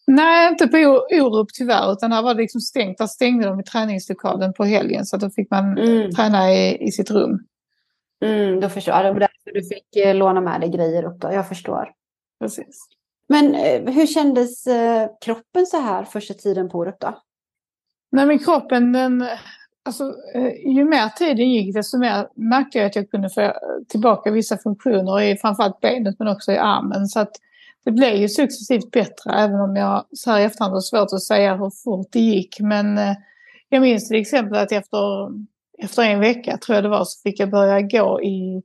Nej, inte på Orup tyvärr, utan här var det liksom stängt. Där stängde de i träningslokalen på helgen så då fick man mm. träna i, i sitt rum. Mm, då förstår jag. Det var därför du fick eh, låna med dig grejer upp då. Jag förstår. Precis. Men eh, hur kändes eh, kroppen så här första tiden på Orup då? Nej, men kroppen den Alltså, eh, ju mer tiden gick desto mer märkte jag att jag kunde få tillbaka vissa funktioner i framförallt benet men också i armen. Så att det blev ju successivt bättre även om jag så här i efterhand har svårt att säga hur fort det gick. Men eh, jag minns till exempel att efter, efter en vecka tror jag det var så fick jag börja gå i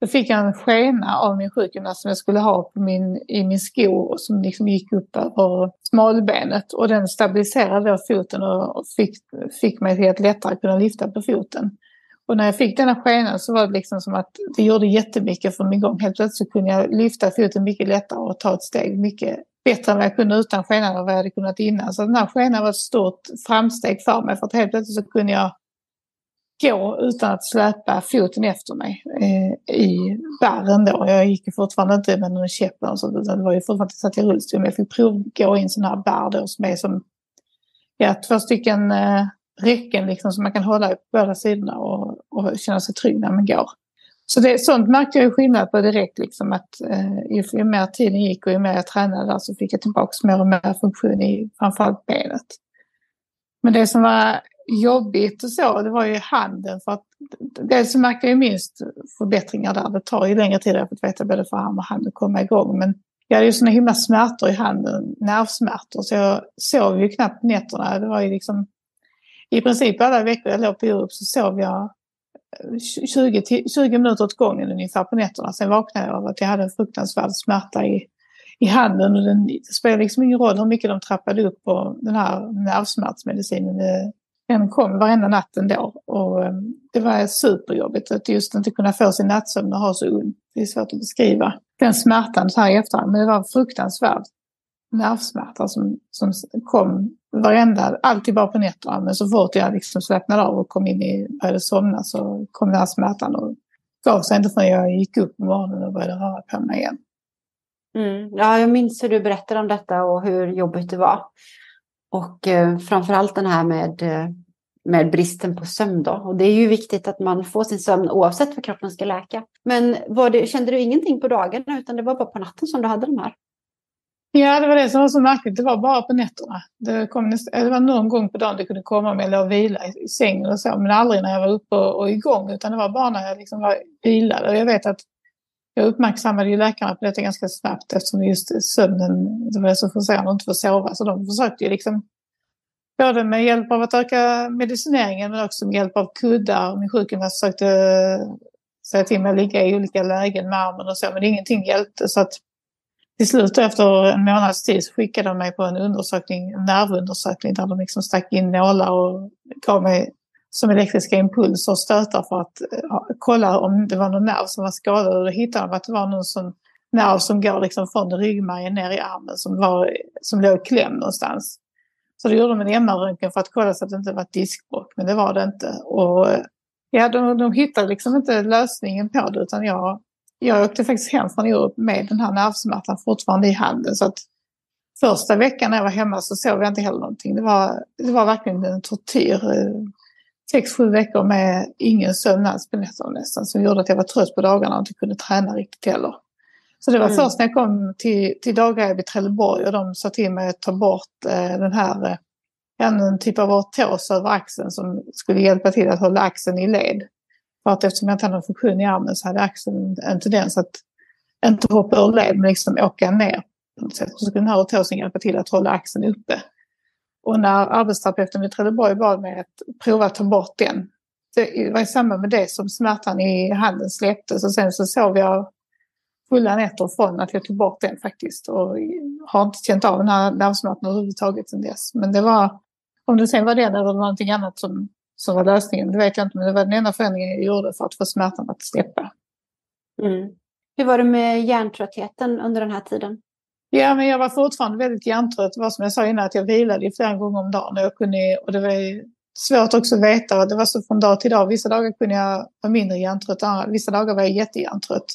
då fick jag en skena av min sjukgymnast som jag skulle ha på min, i min sko som liksom gick upp över smalbenet. Och den stabiliserade då foten och fick, fick mig till att lättare kunna lyfta på foten. Och när jag fick denna skenan så var det liksom som att det gjorde jättemycket för min gång. Helt plötsligt kunde jag lyfta foten mycket lättare och ta ett steg mycket bättre än vad jag kunde utan skenan och vad jag hade kunnat innan. Så den här skenan var ett stort framsteg för mig för att helt plötsligt så kunde jag gå utan att släpa foten efter mig eh, i barren då. Jag gick fortfarande inte med någon käpp och sånt, utan det var ju fortfarande satt i rullstol. Men jag fick provgå i en sån här barr då som är som ja, två stycken eh, räcken liksom som man kan hålla på båda sidorna och, och känna sig trygg när man går. Så det, sånt märkte jag ju skillnad på direkt, liksom att eh, ju, ju mer tiden gick och ju mer jag tränade där så fick jag tillbaka mer och mer funktion i framförallt benet. Men det som var jobbigt och så, det var ju handen. För att dels så märkte jag minst förbättringar där. Det tar ju längre tid, jag fått veta både för arm och hand att komma igång. Men jag hade ju sådana himla smärtor i handen, nervsmärtor, så jag sov ju knappt nätterna. Det var ju liksom, i princip alla veckor jag låg på Europe så sov jag eh, 20, 20 minuter åt gången ungefär på nätterna. Sen vaknade jag av att jag hade en fruktansvärd smärta i, i handen. Och den, det spelar liksom ingen roll hur mycket de trappade upp på den här nervsmärtsmedicinen. Det, den kom varenda natt ändå. Och ehm, det var superjobbigt att just inte kunna få sin nattsömn och ha så ont. Det är svårt att beskriva den smärtan så här i efterhand. Men det var fruktansvärd nervsmärta som, som kom varenda, alltid bara på nätterna. Men så fort jag liksom slappnade av och kom in i, började somna så kom den här smärtan och gav sig inte förrän jag gick upp på morgonen och började röra på mig igen. Mm. Ja, jag minns hur du berättade om detta och hur jobbigt det var. Och eh, framförallt den här med, eh, med bristen på sömn. Då. Och det är ju viktigt att man får sin sömn oavsett vad kroppen ska läka. Men var det, kände du ingenting på dagarna utan det var bara på natten som du hade de här? Ja, det var det som var så märkligt. Det var bara på nätterna. Det, kom näst, eh, det var någon gång på dagen det kunde komma med och vila i, i sängen och så. Men aldrig när jag var uppe och, och igång. Utan det var bara när jag liksom var vilad. Och jag vet att jag uppmärksammade ju läkarna på detta ganska snabbt eftersom just sömnen, det var så frustrerande att inte få sova. Så de försökte ju liksom både med hjälp av att öka medicineringen men också med hjälp av kuddar. Min sjukgymnast försökte eh, säga till mig att ligga i olika lägen med armen och så men ingenting hjälpte. Så att till slut efter en månads tid så skickade de mig på en undersökning, en nervundersökning där de liksom stack in nålar och gav mig som elektriska impulser och stötar för att ja, kolla om det var någon nerv som var skadad. Och då hittade de att det var någon sån nerv som går liksom från ryggmärgen ner i armen som, var, som låg kläm någonstans. Så då gjorde de en MR-röntgen för att kolla så att det inte var ett diskbråck, men det var det inte. Och ja, de, de hittade liksom inte lösningen på det utan jag, jag åkte faktiskt hem från Europa med den här nervsmärtan fortfarande i handen. Så att första veckan när jag var hemma så sov jag inte heller någonting. Det var, det var verkligen en tortyr. Sex, sju veckor med ingen sömn alls på nätterna nästan som gjorde att jag var trött på dagarna och inte kunde träna riktigt heller. Så det var mm. först när jag kom till, till Dagreb i Trelleborg och de sa till mig att ta bort eh, den här, eh, en typ av ortos över axeln som skulle hjälpa till att hålla axeln i led. För att eftersom jag inte hade någon funktion i armen så hade axeln en tendens att inte hoppa ur led men liksom åka ner. På något sätt. Så skulle den här ortosen hjälpa till att hålla axeln uppe. Och när arbetsterapeuten vid Trelleborg bad mig att prova att ta bort den. Det var i samband med det som smärtan i handen släpptes och sen så sov jag fulla nätter från att jag tog bort den faktiskt. Och har inte känt av den här nervsmärtan överhuvudtaget sedan dess. Men det var, om det sen var den eller någonting annat som, som var lösningen, det vet jag inte. Men det var den enda förändringen jag gjorde för att få smärtan att släppa. Mm. Hur var det med hjärntröttheten under den här tiden? Ja, men jag var fortfarande väldigt hjärntrött. Det var som jag sa innan, att jag vilade flera gånger om dagen. Och, jag kunde, och det var svårt också att veta. Det var så från dag till dag. Vissa dagar kunde jag vara mindre hjärntrött, vissa dagar var jag jättehjärntrött.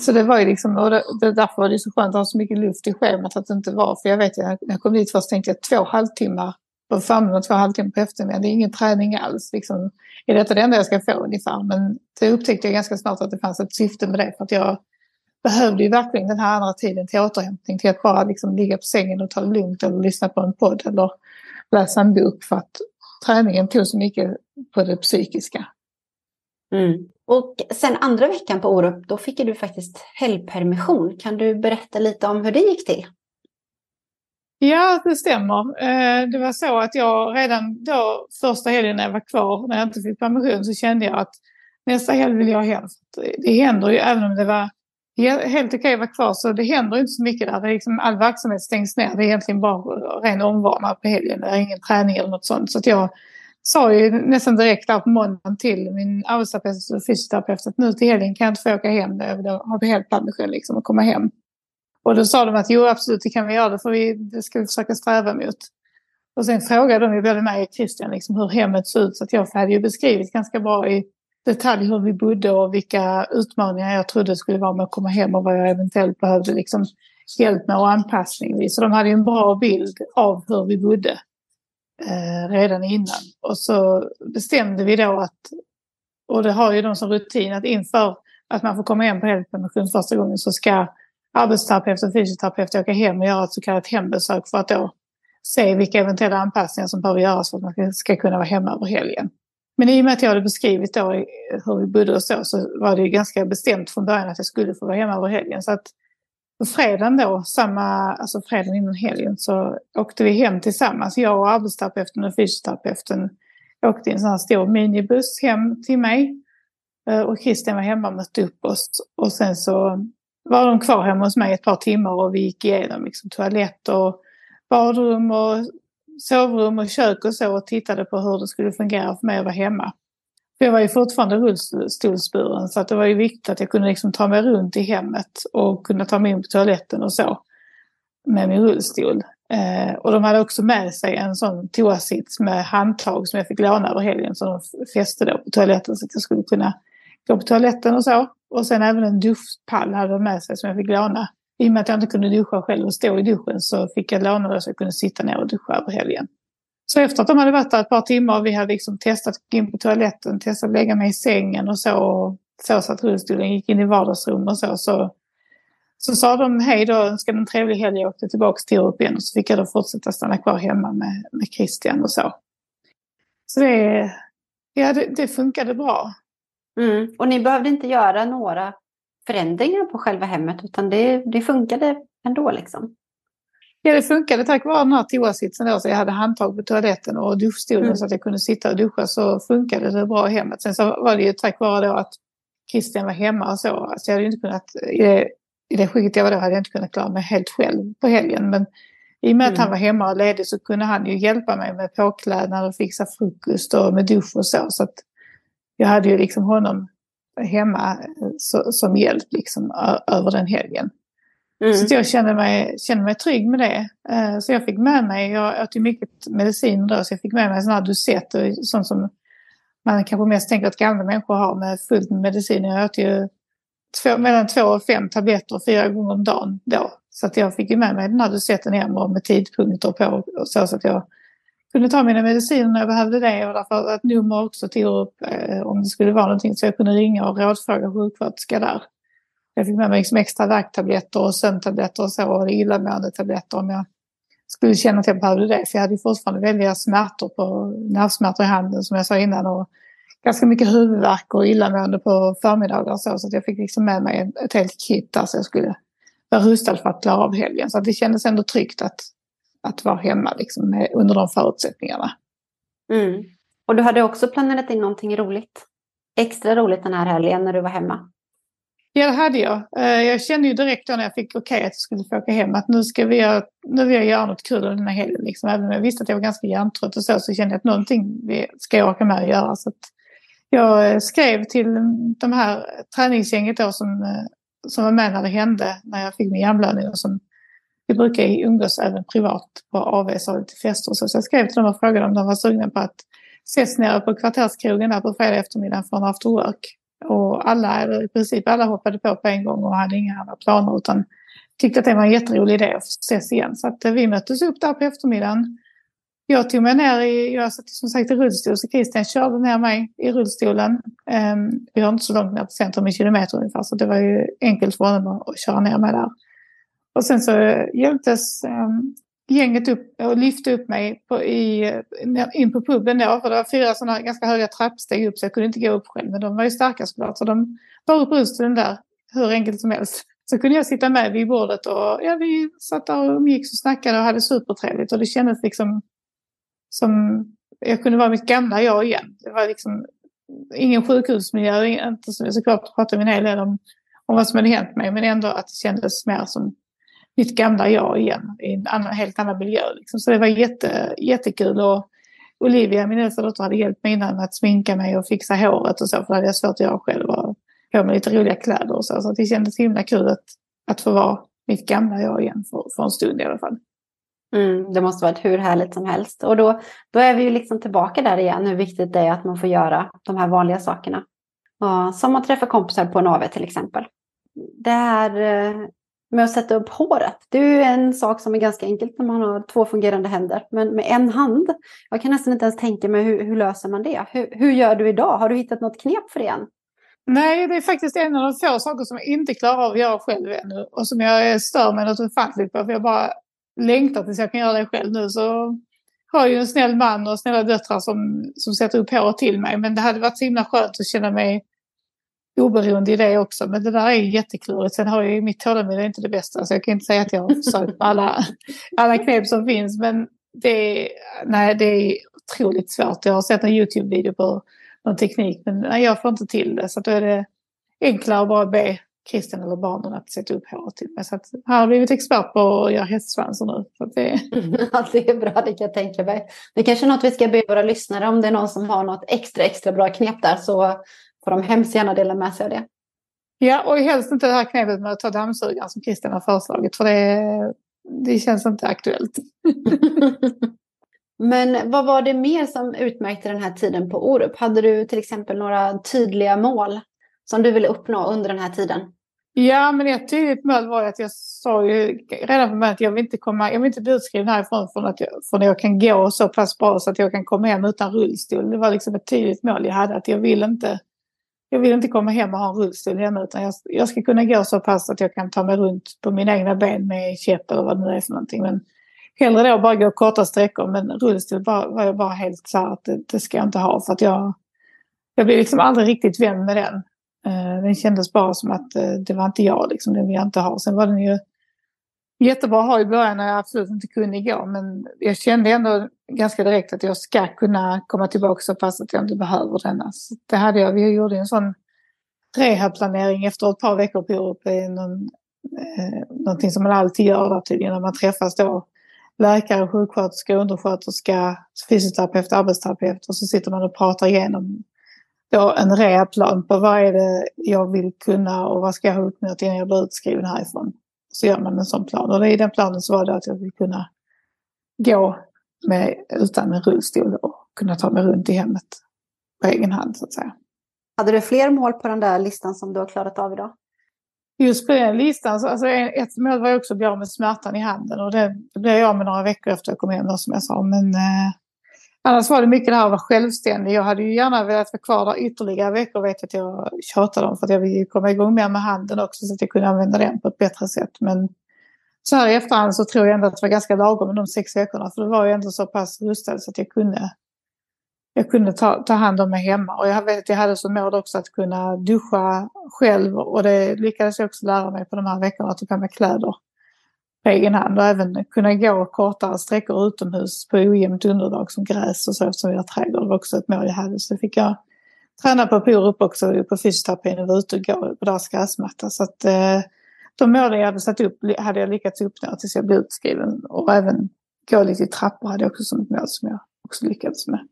Så det var ju liksom, och det, det, därför var det så skönt att ha så mycket luft i schemat att det inte var. För jag vet, när jag kom dit först tänkte jag två halvtimmar på förmiddagen och två halvtimmar på eftermiddagen. Det är ingen träning alls. Liksom, är detta det enda jag ska få ungefär? Men det upptäckte jag ganska snart att det fanns ett syfte med det. För att jag behövde ju verkligen den här andra tiden till återhämtning. Till att bara liksom ligga på sängen och ta det lugnt eller lyssna på en podd eller läsa en bok. För att träningen tog så mycket på det psykiska. Mm. Och sen andra veckan på Orup, då fick du faktiskt helgpermission. Kan du berätta lite om hur det gick till? Ja, det stämmer. Eh, det var så att jag redan då, första helgen när jag var kvar, när jag inte fick permission, så kände jag att nästa helg vill jag hem. Det händer ju, även om det var helt okej att vara kvar, så det händer inte så mycket där. Det är liksom, all verksamhet stängs ner. Det är egentligen bara ren omvårdnad på helgen. Det är ingen träning eller något sånt. Så att jag sa ju nästan direkt där på måndagen till min arbetsterapeut och fysioterapeut att nu till helgen kan jag inte få åka hem. då har helt permission liksom att komma hem. Och då sa de att jo absolut det kan vi göra, det, för vi, det ska vi försöka sträva mot. Och sen frågade de ju både mig och Christian liksom hur hemmet såg ut så att jag hade ju beskrivit ganska bra i detalj hur vi bodde och vilka utmaningar jag trodde skulle vara med att komma hem och vad jag eventuellt behövde liksom hjälp med och anpassning vid. Så de hade ju en bra bild av hur vi bodde eh, redan innan. Och så bestämde vi då att, och det har ju de som rutin, att inför att man får komma hem på helgpermission första gången så ska arbetsterapeut och fysioterapeut åka hem och göra ett så kallat hembesök för att då se vilka eventuella anpassningar som behöver göras för att man ska kunna vara hemma över helgen. Men i och med att jag hade beskrivit då hur vi bodde och så, så var det ganska bestämt från början att jag skulle få vara hemma över helgen. Så att på fredagen då, samma, alltså fredagen innan helgen, så åkte vi hem tillsammans. Jag och arbetsterapeuten och fysioterapeuten åkte i en sån här stor minibuss hem till mig. Eh, och Christian var hemma och mötte upp oss. Och sen så var de kvar hemma hos mig ett par timmar och vi gick igenom liksom toalett och badrum och sovrum och kök och så och tittade på hur det skulle fungera för mig att vara hemma. För jag var ju fortfarande rullstolsburen så att det var ju viktigt att jag kunde liksom ta mig runt i hemmet och kunna ta mig in på toaletten och så med min rullstol. Eh, och de hade också med sig en sån toasits med handtag som jag fick låna över helgen som de fäste då på toaletten så att jag skulle kunna gå på toaletten och så. Och sen även en duschpall hade de med sig som jag fick låna. I och med att jag inte kunde duscha själv och stå i duschen så fick jag låna det så jag kunde sitta ner och duscha över helgen. Så efter att de hade varit där ett par timmar och vi hade liksom testat att gå in på toaletten, testat att lägga mig i sängen och så. Och så så att rullstolen gick in i vardagsrummet och så. Så, så sa de hej då, önskade en trevlig helg. och åkte tillbaka till Europa igen och så fick jag då fortsätta stanna kvar hemma med, med Christian och så. Så det, ja, det, det funkade bra. Mm. Och ni behövde inte göra några förändringar på själva hemmet utan det, det funkade ändå liksom? Ja, det funkade tack vare den här toasitsen då. Så jag hade handtag på toaletten och duschstolen mm. så att jag kunde sitta och duscha. Så funkade det bra i hemmet. Sen så var det ju tack vare då att Christian var hemma och så. Alltså jag hade inte kunnat, i det, i det skicket jag var då hade jag inte kunnat klara mig helt själv på helgen. Men I och med att han var hemma och ledig så kunde han ju hjälpa mig med påklädnad och fixa frukost och med dusch och så. Så att jag hade ju liksom honom hemma eh, så, som hjälp liksom över den helgen. Mm. Så jag kände mig, kände mig trygg med det. Eh, så jag fick med mig, jag åt ju mycket medicin då, så jag fick med mig sådana här Dusett sånt som man kanske mest tänker att gamla människor har med fullt med medicin. Jag åt ju två, mellan två och fem tabletter fyra gånger om dagen då. Så att jag fick ju med mig den här dosetten hem och med tidpunkter på och så, så att jag kunde ta mina mediciner när jag behövde det och därför ett nummer också till upp eh, om det skulle vara någonting så jag kunde ringa och rådfråga sjuksköterska där. Jag fick med mig liksom extra värktabletter och sömntabletter och så och illamåendetabletter om jag skulle känna att jag behövde det. För jag hade fortfarande väldiga smärtor på nervsmärtor i handen som jag sa innan och ganska mycket huvudvärk och illamående på förmiddagar och så. Så jag fick liksom med mig ett helt kit där så jag skulle vara rustad för att klara av helgen. Så det kändes ändå tryggt att, att vara hemma liksom, med, under de förutsättningarna. Mm. Och du hade också planerat in någonting roligt? Extra roligt den här helgen när du var hemma? Ja, det hade jag. Eh, jag kände ju direkt då när jag fick okej okay att jag skulle få åka hem att nu ska vi göra, nu vill jag göra något kul den här helgen. Liksom. Även om jag visste att jag var ganska hjärntrött och så, så kände jag att någonting ska jag orka med att göra. Så att jag eh, skrev till de här träningsgänget då som, eh, som var med när det hände, när jag fick min hjärnblödning och som vi brukar umgås även privat på AVs och lite fester och så. Så jag skrev till dem och frågade om de var sugna på att ses nere på kvarterskrogen där på fredag eftermiddag för en after work. Och alla, eller i princip alla hoppade på på en gång och hade inga andra planer utan tyckte att det var en jätterolig idé att ses igen. Så att eh, vi möttes upp där på eftermiddagen. Jag tog mig ner i, jag satt som sagt i rullstol så Christian körde ner mig i rullstolen. Um, vi har inte så långt ner till centrum, i kilometer ungefär, så det var ju enkelt för honom att, att köra ner mig där. Och sen så eh, hjälptes um, gänget upp och lyfte upp mig på, i, in på puben då. För det var fyra sådana ganska höga trappsteg upp så jag kunde inte gå upp själv. Men de var ju starka såklart. Så de bar upp rullstolen där hur enkelt som helst. Så kunde jag sitta med vid bordet och ja, vi satt där och umgicks och snackade och hade supertrevligt. Och det kändes liksom som jag kunde vara mitt gamla jag igen. Det var liksom ingen sjukhusmiljö, inte så, såklart pratade vi en hel del om, om vad som hade hänt mig. Men ändå att det kändes mer som mitt gamla jag igen i en annan, helt annan miljö. Liksom. Så det var jätte, jättekul. Och Olivia, min äldsta dotter, hade hjälpt mig innan med att sminka mig och fixa håret och så. För det hade jag svårt att göra själv. Och på mig lite roliga kläder och så. Så det kändes himla kul att, att få vara mitt gamla jag igen för, för en stund i alla fall. Mm, det måste varit hur härligt som helst. Och då, då är vi ju liksom tillbaka där igen, hur viktigt det är att man får göra de här vanliga sakerna. Och, som att träffa kompisar på en AV till exempel. Det här eh, med att sätta upp håret. Det är ju en sak som är ganska enkelt när man har två fungerande händer. Men med en hand, jag kan nästan inte ens tänka mig hur, hur löser man det? Hur, hur, gör du idag? Har du hittat något knep för det än? Nej, det är faktiskt en av de få saker som jag inte klarar av att göra själv ännu. Och som jag stör mig något ofantligt på. För jag bara längtar tills jag kan göra det själv nu. Så har jag ju en snäll man och snälla döttrar som, som sätter upp håret till mig. Men det hade varit så himla skönt att känna mig oberoende i det också. Men det där är jätteklurigt. Sen har jag ju mitt tålamod inte det bästa. Så jag kan inte säga att jag har försökt med alla, alla knep som finns. Men det är, nej, det är otroligt svårt. Jag har sett en YouTube-video på någon teknik. Men nej, jag får inte till det. Så då är det enklare att bara be Christian eller barnen att sätta upp håret till mig. Så att här har jag blivit expert på att göra hästsvansar nu. Så det... ja, det är bra, det kan jag tänka mig. Det är kanske är något vi ska be våra lyssnare om det är någon som har något extra, extra bra knep där så får de hemskt gärna dela med sig av det. Ja, och helst inte det här knepet med att ta dammsugaren som Christian har föreslagit, för det, det känns inte aktuellt. Men vad var det mer som utmärkte den här tiden på Orup? Hade du till exempel några tydliga mål som du ville uppnå under den här tiden? Ja, men ett tydligt mål var att jag sa ju redan från början att jag vill inte, komma, jag vill inte bli utskriven härifrån från att jag, från att jag kan gå så pass bra så att jag kan komma hem utan rullstol. Det var liksom ett tydligt mål jag hade att jag vill inte, jag vill inte komma hem och ha en rullstol hemma utan jag, jag ska kunna gå så pass att jag kan ta mig runt på mina egna ben med käpp eller vad det nu är för någonting. Men hellre då bara gå korta sträckor men rullstol var, var jag bara helt klar att det, det ska jag inte ha för att jag, jag blev liksom aldrig riktigt vän med den. Eh, den kändes bara som att eh, det var inte jag, liksom, den vill jag inte ha. Sen var den ju jättebra att ha i början när jag absolut inte kunde gå. Men jag kände ändå ganska direkt att jag ska kunna komma tillbaka så pass att jag inte behöver denna. Så alltså, det hade jag. Vi gjorde en sån rehabplanering efter ett par veckor på Europa. Någon, eh, någonting som man alltid gör där tydligen när man träffas då läkare, sjuksköterska, undersköterska, fysioterapeut, arbetsterapeut och så sitter man och pratar igenom då en rehabplan på vad är det jag vill kunna och vad ska jag ha uppnått innan jag blir utskriven härifrån. Så gör man en sån plan och i den planen så var det att jag vill kunna gå med, utan en rullstol och kunna ta mig runt i hemmet på egen hand så att säga. Hade du fler mål på den där listan som du har klarat av idag? Just på den listan, så, alltså ett mål var också att bli av med smärtan i handen och det, det blev jag av med några veckor efter jag kom hem då, som jag sa. Men eh, annars var det mycket det här att vara självständig. Jag hade ju gärna velat vara kvar där ytterligare veckor vet jag att jag tjatade om för att jag ville komma igång mer med handen också så att jag kunde använda den på ett bättre sätt. Men så här i efterhand så tror jag ändå att det var ganska lagom med de sex veckorna för det var ju ändå så pass rustad så att jag kunde jag kunde ta, ta hand om mig hemma. Och jag vet jag hade som mål också att kunna duscha själv och det lyckades jag också lära mig på de här veckorna, att ta på mig kläder på egen hand och även kunna gå kortare sträckor utomhus på ojämnt underlag som gräs och så eftersom vi har trädgård. Det var också ett mål jag hade. Så fick jag träna på Porup också på fysioterapin och vara ute och gå på deras gräsmatta. Så att eh, de målen jag hade satt upp hade jag lyckats uppnå tills jag blev utskriven. Och även gå lite i trappor hade jag också som ett mål som jag också lyckades med.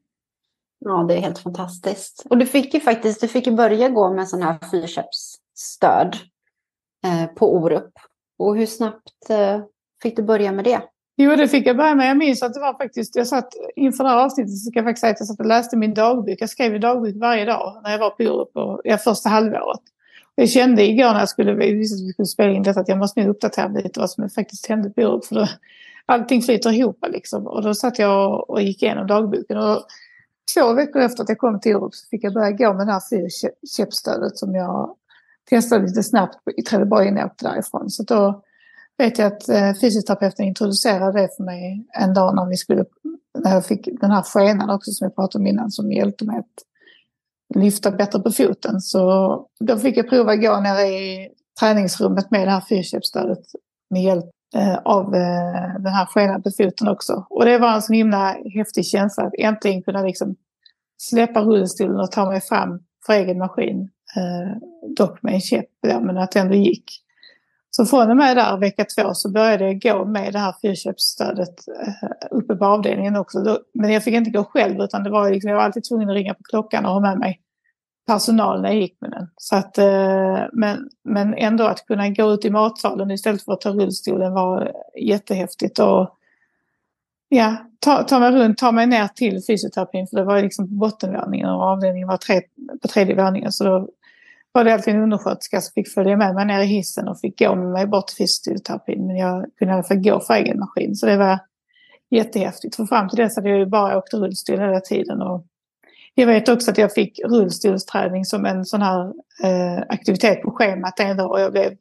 Ja, det är helt fantastiskt. Och du fick ju faktiskt du fick ju börja gå med sån här fyrkäppsstöd eh, på Orup. Och hur snabbt eh, fick du börja med det? Jo, det fick jag börja med. Jag minns att det var faktiskt, jag satt inför det här avsnittet så ska jag faktiskt säga att jag satt och läste min dagbok. Jag skrev i dagbok varje dag när jag var på Orup, och, ja, första halvåret. Jag kände igår när jag skulle, vi skulle spela in detta att jag måste nog uppdatera lite vad som faktiskt hände på Orup. För då, allting flyter ihop liksom. Och då satt jag och gick igenom dagboken. Och två veckor efter att jag kom till Orup så fick jag börja gå med det här fyrkäppstödet som jag testade lite snabbt i Trelleborg innan jag åkte därifrån. Så då vet jag att eh, fysioterapeuten introducerade det för mig en dag när vi skulle, när jag fick den här skenan också som jag pratade om innan som hjälpte mig att lyfta bättre på foten. Så då fick jag prova att gå ner i träningsrummet med det här fyrkäppsstödet med hjälp eh, av eh, den här skenan på foten också. Och det var en så himla häftig känsla att äntligen kunna liksom släppa rullstolen och ta mig fram för egen maskin. Eh, dock med en käpp, ja, men att det ändå gick. Så från och med där vecka två så började jag gå med det här fyrköpsstödet eh, uppe på avdelningen också. men jag fick inte gå själv utan det var liksom, jag var alltid tvungen att ringa på klockan och ha med mig personal när jag gick med den. Så att, eh, men, men ändå att kunna gå ut i matsalen istället för att ta rullstolen var jättehäftigt. Och, ja, ta, ta mig runt, ta mig ner till fysioterapin för det var liksom på bottenvåningen och avdelningen var tre, på tredje våningen. Så då var det alltid en undersköterska som fick följa med mig ner i hissen och fick gå med mig bort till fysioterapin. Men jag kunde i alla fall gå för egen maskin. Så det var jättehäftigt. För fram till dess hade jag ju bara åkt rullstol hela tiden. Och jag vet också att jag fick rullstolsträning som en sån här eh, aktivitet på schemat en dag och jag blev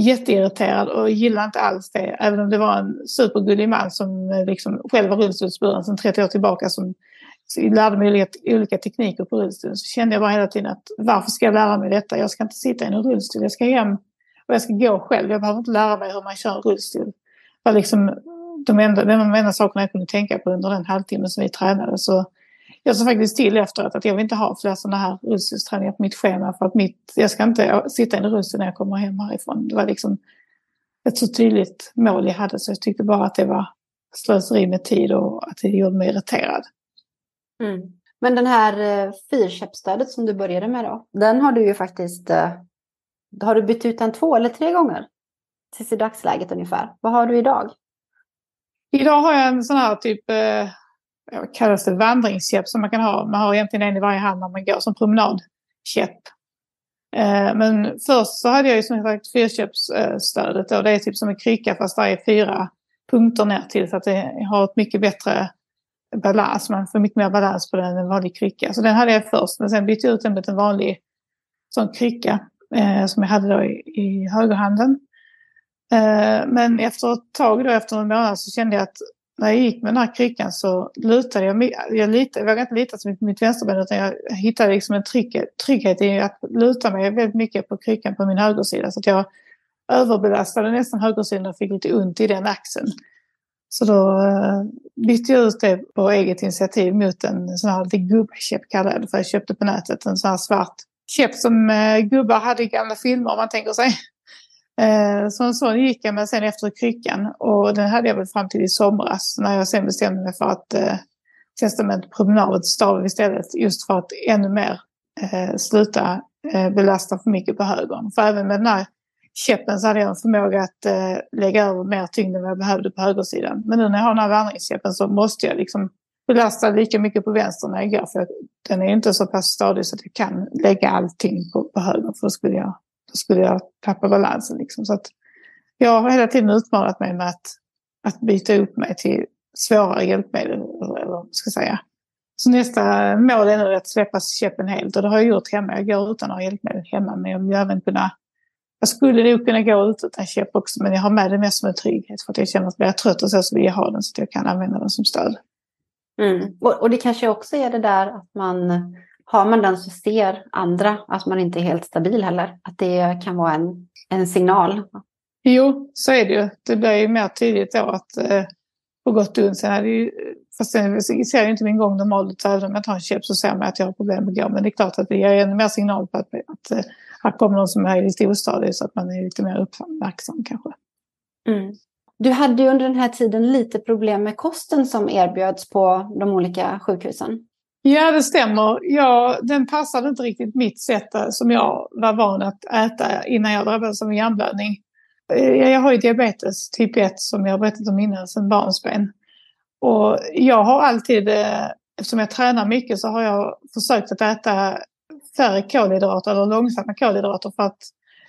jätteirriterad och gillade inte alls det. Även om det var en supergullig man som eh, liksom själv var rullstolsburen sedan 30 år tillbaka som lärde mig olika, olika tekniker på rullstolen så kände jag bara hela tiden att varför ska jag lära mig detta? Jag ska inte sitta i en rullstol, jag ska hem och jag ska gå själv. Jag behöver inte lära mig hur man kör en rullstol. Det var liksom de enda, de enda sakerna jag kunde tänka på under den halvtimmen som vi tränade. Så jag sa faktiskt till efteråt att jag vill inte ha fler sådana här rullstolsträningar på mitt schema för att mitt, jag ska inte sitta i en rullstol när jag kommer hem härifrån. Det var liksom ett så tydligt mål jag hade så jag tyckte bara att det var slöseri med tid och att det gjorde mig irriterad. Mm. Men den här eh, fyrkäppstödet som du började med då, den har du ju faktiskt, eh, har du bytt ut den två eller tre gånger? Tills i dagsläget ungefär. Vad har du idag? Idag har jag en sån här typ eh, vad kallas det, vandringskäpp som man kan ha. Man har egentligen en i varje hand när man går som promenadkäpp. Eh, men först så hade jag ju som sagt fyrköpsstödet och det är typ som en krycka fast det är fyra punkter ner till så att det har ett mycket bättre balans. Man får mycket mer balans på den än en vanlig krycka. Så den hade jag först men sen bytte jag ut den mot en vanlig sån krycka eh, som jag hade då i, i högerhanden. Eh, men efter ett tag då, efter en månad så kände jag att när jag gick med den här kryckan så lutade jag mig. Jag, litade, jag vågade inte lita så mycket på mitt vänsterben utan jag hittade liksom en trygghet, trygghet i att luta mig väldigt mycket på kryckan på min högersida. Så att jag överbelastade nästan högersidan och fick lite ont i den axeln. Så då eh, bytte jag ut det på eget initiativ mot en sån här gubbkäpp kallade jag det för. Jag köpte på nätet en sån här svart käpp som eh, gubbar hade i gamla filmer om man tänker sig. Eh, så en sån gick jag med sen efter kryckan och den hade jag väl fram till i somras när jag sen bestämde mig för att testa med promenad stav istället just för att ännu mer sluta belasta för mycket på högern. För även med den här käppen så hade jag en förmåga att eh, lägga över mer tyngd än vad jag behövde på högersidan. Men nu när jag har den här vandringskäppen så måste jag liksom belasta lika mycket på vänster när jag går. För den är inte så pass stadig så att jag kan lägga allting på, på höger. För då skulle jag, då skulle jag tappa balansen. Liksom. Så att jag har hela tiden utmanat mig med att, att byta upp mig till svårare hjälpmedel. Eller vad ska jag säga. Så nästa mål är nu att släppa käppen helt. Och det har jag gjort hemma. Jag går utan att ha hjälpmedel hemma. Men jag vill även kunna jag skulle nog kunna gå ut utan käpp också, men jag har med det mest som en trygghet för att jag känner att blir jag trött och så, så vill jag ha den så att jag kan använda den som stöd. Mm. Och, och, det kanske också är det där att man har man den så ser andra att man inte är helt stabil heller. Att det kan vara en, en signal. Jo, så är det ju. Det blir ju mer tydligt då att eh, på gott och ont. Sen är det ju, fast sen ser ju inte min gång normalt ut. Även om jag tar en käpp så ser man att jag har problem att gå. Men det är klart att det ger ännu mer signal på att, att eh, här kommer någon som är lite ostadig så att man är lite mer uppmärksam kanske. Mm. Du hade ju under den här tiden lite problem med kosten som erbjöds på de olika sjukhusen. Ja, det stämmer. Ja, den passade inte riktigt mitt sätt eh, som jag var van att äta innan jag drabbades av hjärnblödning. Eh, jag har ju diabetes typ 1 som jag berättat om innan sedan barnsben. Och jag har alltid, eh, eftersom jag tränar mycket, så har jag försökt att äta färre kolhydrater eller långsamma kolhydrater för att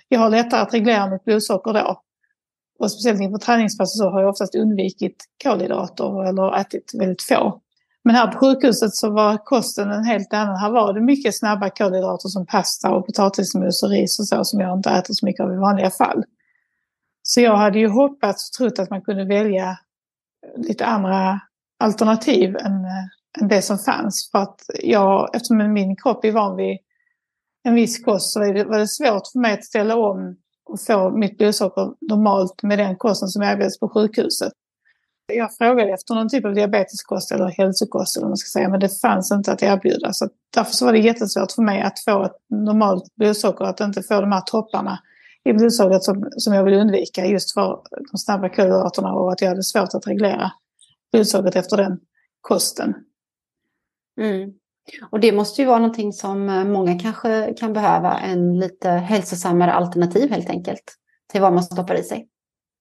jag har lättare att reglera mitt blodsocker då. Och speciellt inför träningspass så har jag oftast undvikit kolhydrater eller ätit väldigt få. Men här på sjukhuset så var kosten en helt annan. Här var det mycket snabba kolhydrater som pasta och potatismos och ris och så som jag inte äter så mycket av i vanliga fall. Så jag hade ju hoppats och trott att man kunde välja lite andra alternativ än, eh, än det som fanns. För att jag, eftersom min kropp är van vid en viss kost så var det svårt för mig att ställa om och få mitt blodsocker normalt med den kosten som erbjöds på sjukhuset. Jag frågade efter någon typ av diabeteskost eller hälsokost eller vad man ska säga, men det fanns inte att erbjuda. Så därför så var det jättesvårt för mig att få ett normalt blodsocker, att inte få de här topparna i blodsockret som, som jag vill undvika just för de snabba kolhydraterna och att jag hade svårt att reglera blodsockret efter den kosten. Mm. Och det måste ju vara någonting som eh, många kanske kan behöva, en lite hälsosammare alternativ helt enkelt till vad man stoppar i sig.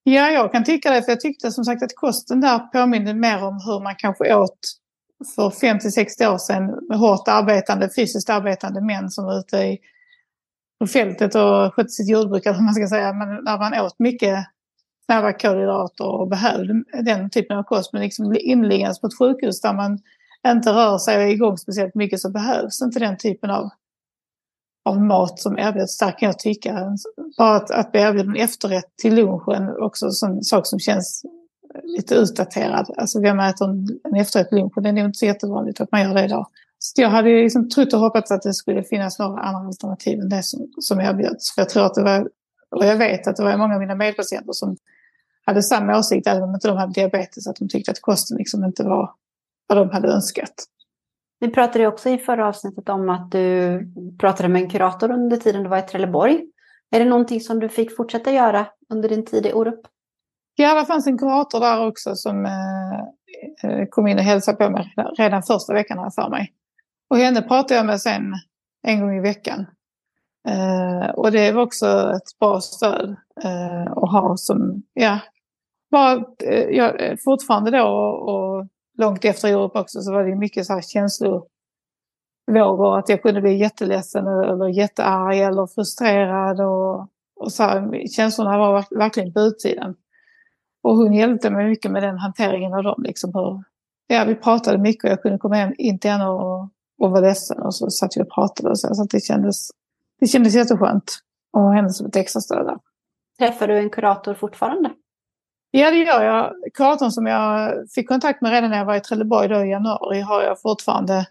Ja, jag kan tycka det, för jag tyckte som sagt att kosten där påminner mer om hur man kanske åt för 50-60 år sedan med hårt arbetande, fysiskt arbetande män som var ute i, på fältet och skötte sitt jordbruk, eller man ska säga, men när man åt mycket snabba kolhydrater och behövde den typen av kost, men liksom inliggandes på ett sjukhus där man inte rör sig och är igång speciellt mycket så behövs inte den typen av, av mat som erbjuds. Där kan jag tycka. Bara att, att bli erbjuden efterrätt till lunchen också en sak som känns lite utdaterad. Alltså vem äter en, en efterrätt till lunchen? Det är nog inte så jättevanligt att man gör det idag. Så jag hade liksom trott och hoppats att det skulle finnas några andra alternativ än det som, som erbjöds. För jag tror att det var, och jag vet att det var många av mina medpatienter som hade samma åsikt, även om inte de hade diabetes, att de tyckte att kosten liksom inte var vad de hade önskat. Vi pratade också i förra avsnittet om att du pratade med en kurator under tiden du var i Trelleborg. Är det någonting som du fick fortsätta göra under din tid i Orup? Ja, det fanns en kurator där också som eh, eh kom in och hälsade på mig redan första veckan här för mig. Och henne pratade jag med sen en gång i veckan. Eh, och det var också ett bra stöd att ha som, ja, bara, eh, ja, fortfarande då och långt efter Europa också så var det mycket så här känslovågor. Att jag kunde bli jätteledsen eller jättearg eller frustrerad. Och, och så här, känslorna var verkligen på utsidan. Och hon hjälpte mig mycket med den hanteringen av dem. Liksom hur, ja, vi pratade mycket och jag kunde komma hem in till henne och, och vara ledsen. Och så satt vi och pratade. Och så, så det, kändes, det kändes jätteskönt. Och henne som ett extra stöd där. Träffar du en kurator fortfarande? Ja, det gör jag. Kuratorn som jag fick kontakt med redan när jag var i Trelleborg då i januari har jag fortfarande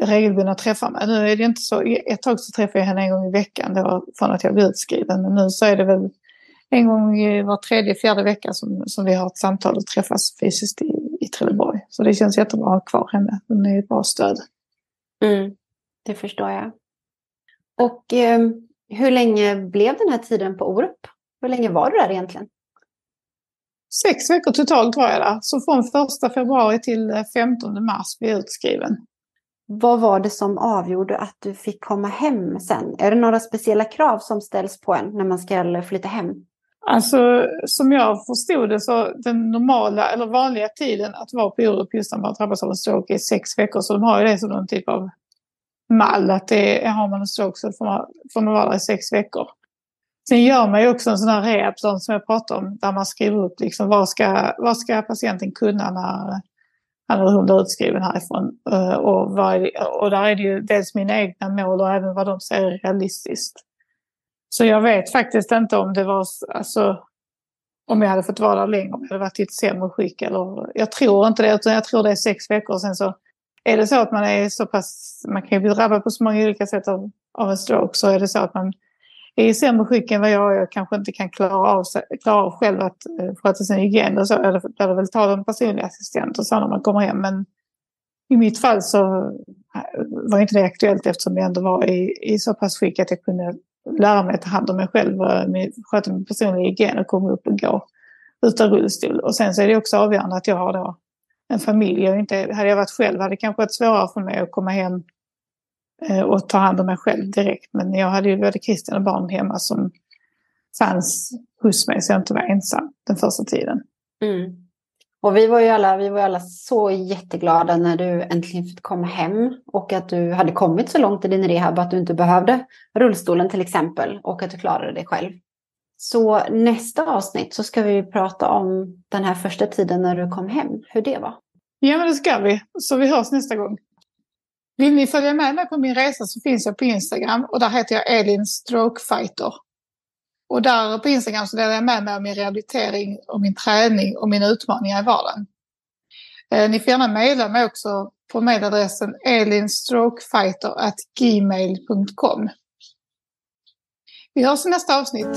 regelbundna träffar med. Nu är det inte så, ett tag så träffade jag henne en gång i veckan då, från att jag blev utskriven. Men nu så är det väl en gång var tredje, fjärde vecka som, som vi har ett samtal och träffas fysiskt i, i Trelleborg. Så det känns jättebra att ha kvar henne. Hon är ett bra stöd. Mm, det förstår jag. Och eh, hur länge blev den här tiden på Orup? Hur länge var du där egentligen? Sex veckor totalt var jag där. Så från första februari till 15 mars blev jag utskriven. Vad var det som avgjorde att du fick komma hem sen? Är det några speciella krav som ställs på en när man ska flytta hem? Alltså som jag förstod det så den normala eller vanliga tiden att vara på Orup just när man drabbas av en stroke är sex veckor. Så de har ju det som någon typ av mall att det, har man en stroke så får man, får man vara där i sex veckor. Sen gör man ju också en sån här rehabplan som jag pratade om där man skriver upp liksom vad ska, vad ska patienten kunna när han eller hon blir utskriven härifrån. Eh, och, vad, och där är det ju dels mina egna mål och även vad de ser är realistiskt. Så jag vet faktiskt inte om det var, alltså, om jag hade fått vara där längre, om jag hade varit i ett sämre skick. Eller, jag tror inte det, utan jag tror det är sex veckor. Och sen så är det så att man är så pass, man kan ju bli drabbad på så många olika sätt av, av en stroke, så är det så att man är i sämre skick än vad jag är och kanske inte kan klara av, klara av själv att eh, sköta sin hygien. Och så är det, det väl ta en personlig assistent och så när man kommer hem. Men i mitt fall så eh, var inte det aktuellt eftersom jag ändå var i, i så pass skick att jag kunde lära mig att ta hand om mig själv, och sköta min personliga hygien och komma upp och gå utan rullstol. Och sen så är det också avgörande att jag har då en familj. Jag inte, hade jag varit själv hade det kanske varit svårare för mig att komma hem och ta hand om mig själv direkt. Men jag hade ju både Christian och barn hemma som fanns hos mig så jag inte var ensam den första tiden. Mm. Och vi var ju alla, vi var alla så jätteglada när du äntligen fick komma hem och att du hade kommit så långt i din rehab att du inte behövde rullstolen till exempel och att du klarade dig själv. Så nästa avsnitt så ska vi prata om den här första tiden när du kom hem, hur det var. Ja, men det ska vi. Så vi hörs nästa gång. Vill ni följa med mig på min resa så finns jag på Instagram och där heter jag Elin Strokefighter. Och där på Instagram så delar jag med mig av min rehabilitering och min träning och mina utmaningar i vardagen. Eh, ni får gärna mejla mig också på mejladressen elinstrokefighter.gmail.com. Vi hörs i nästa avsnitt.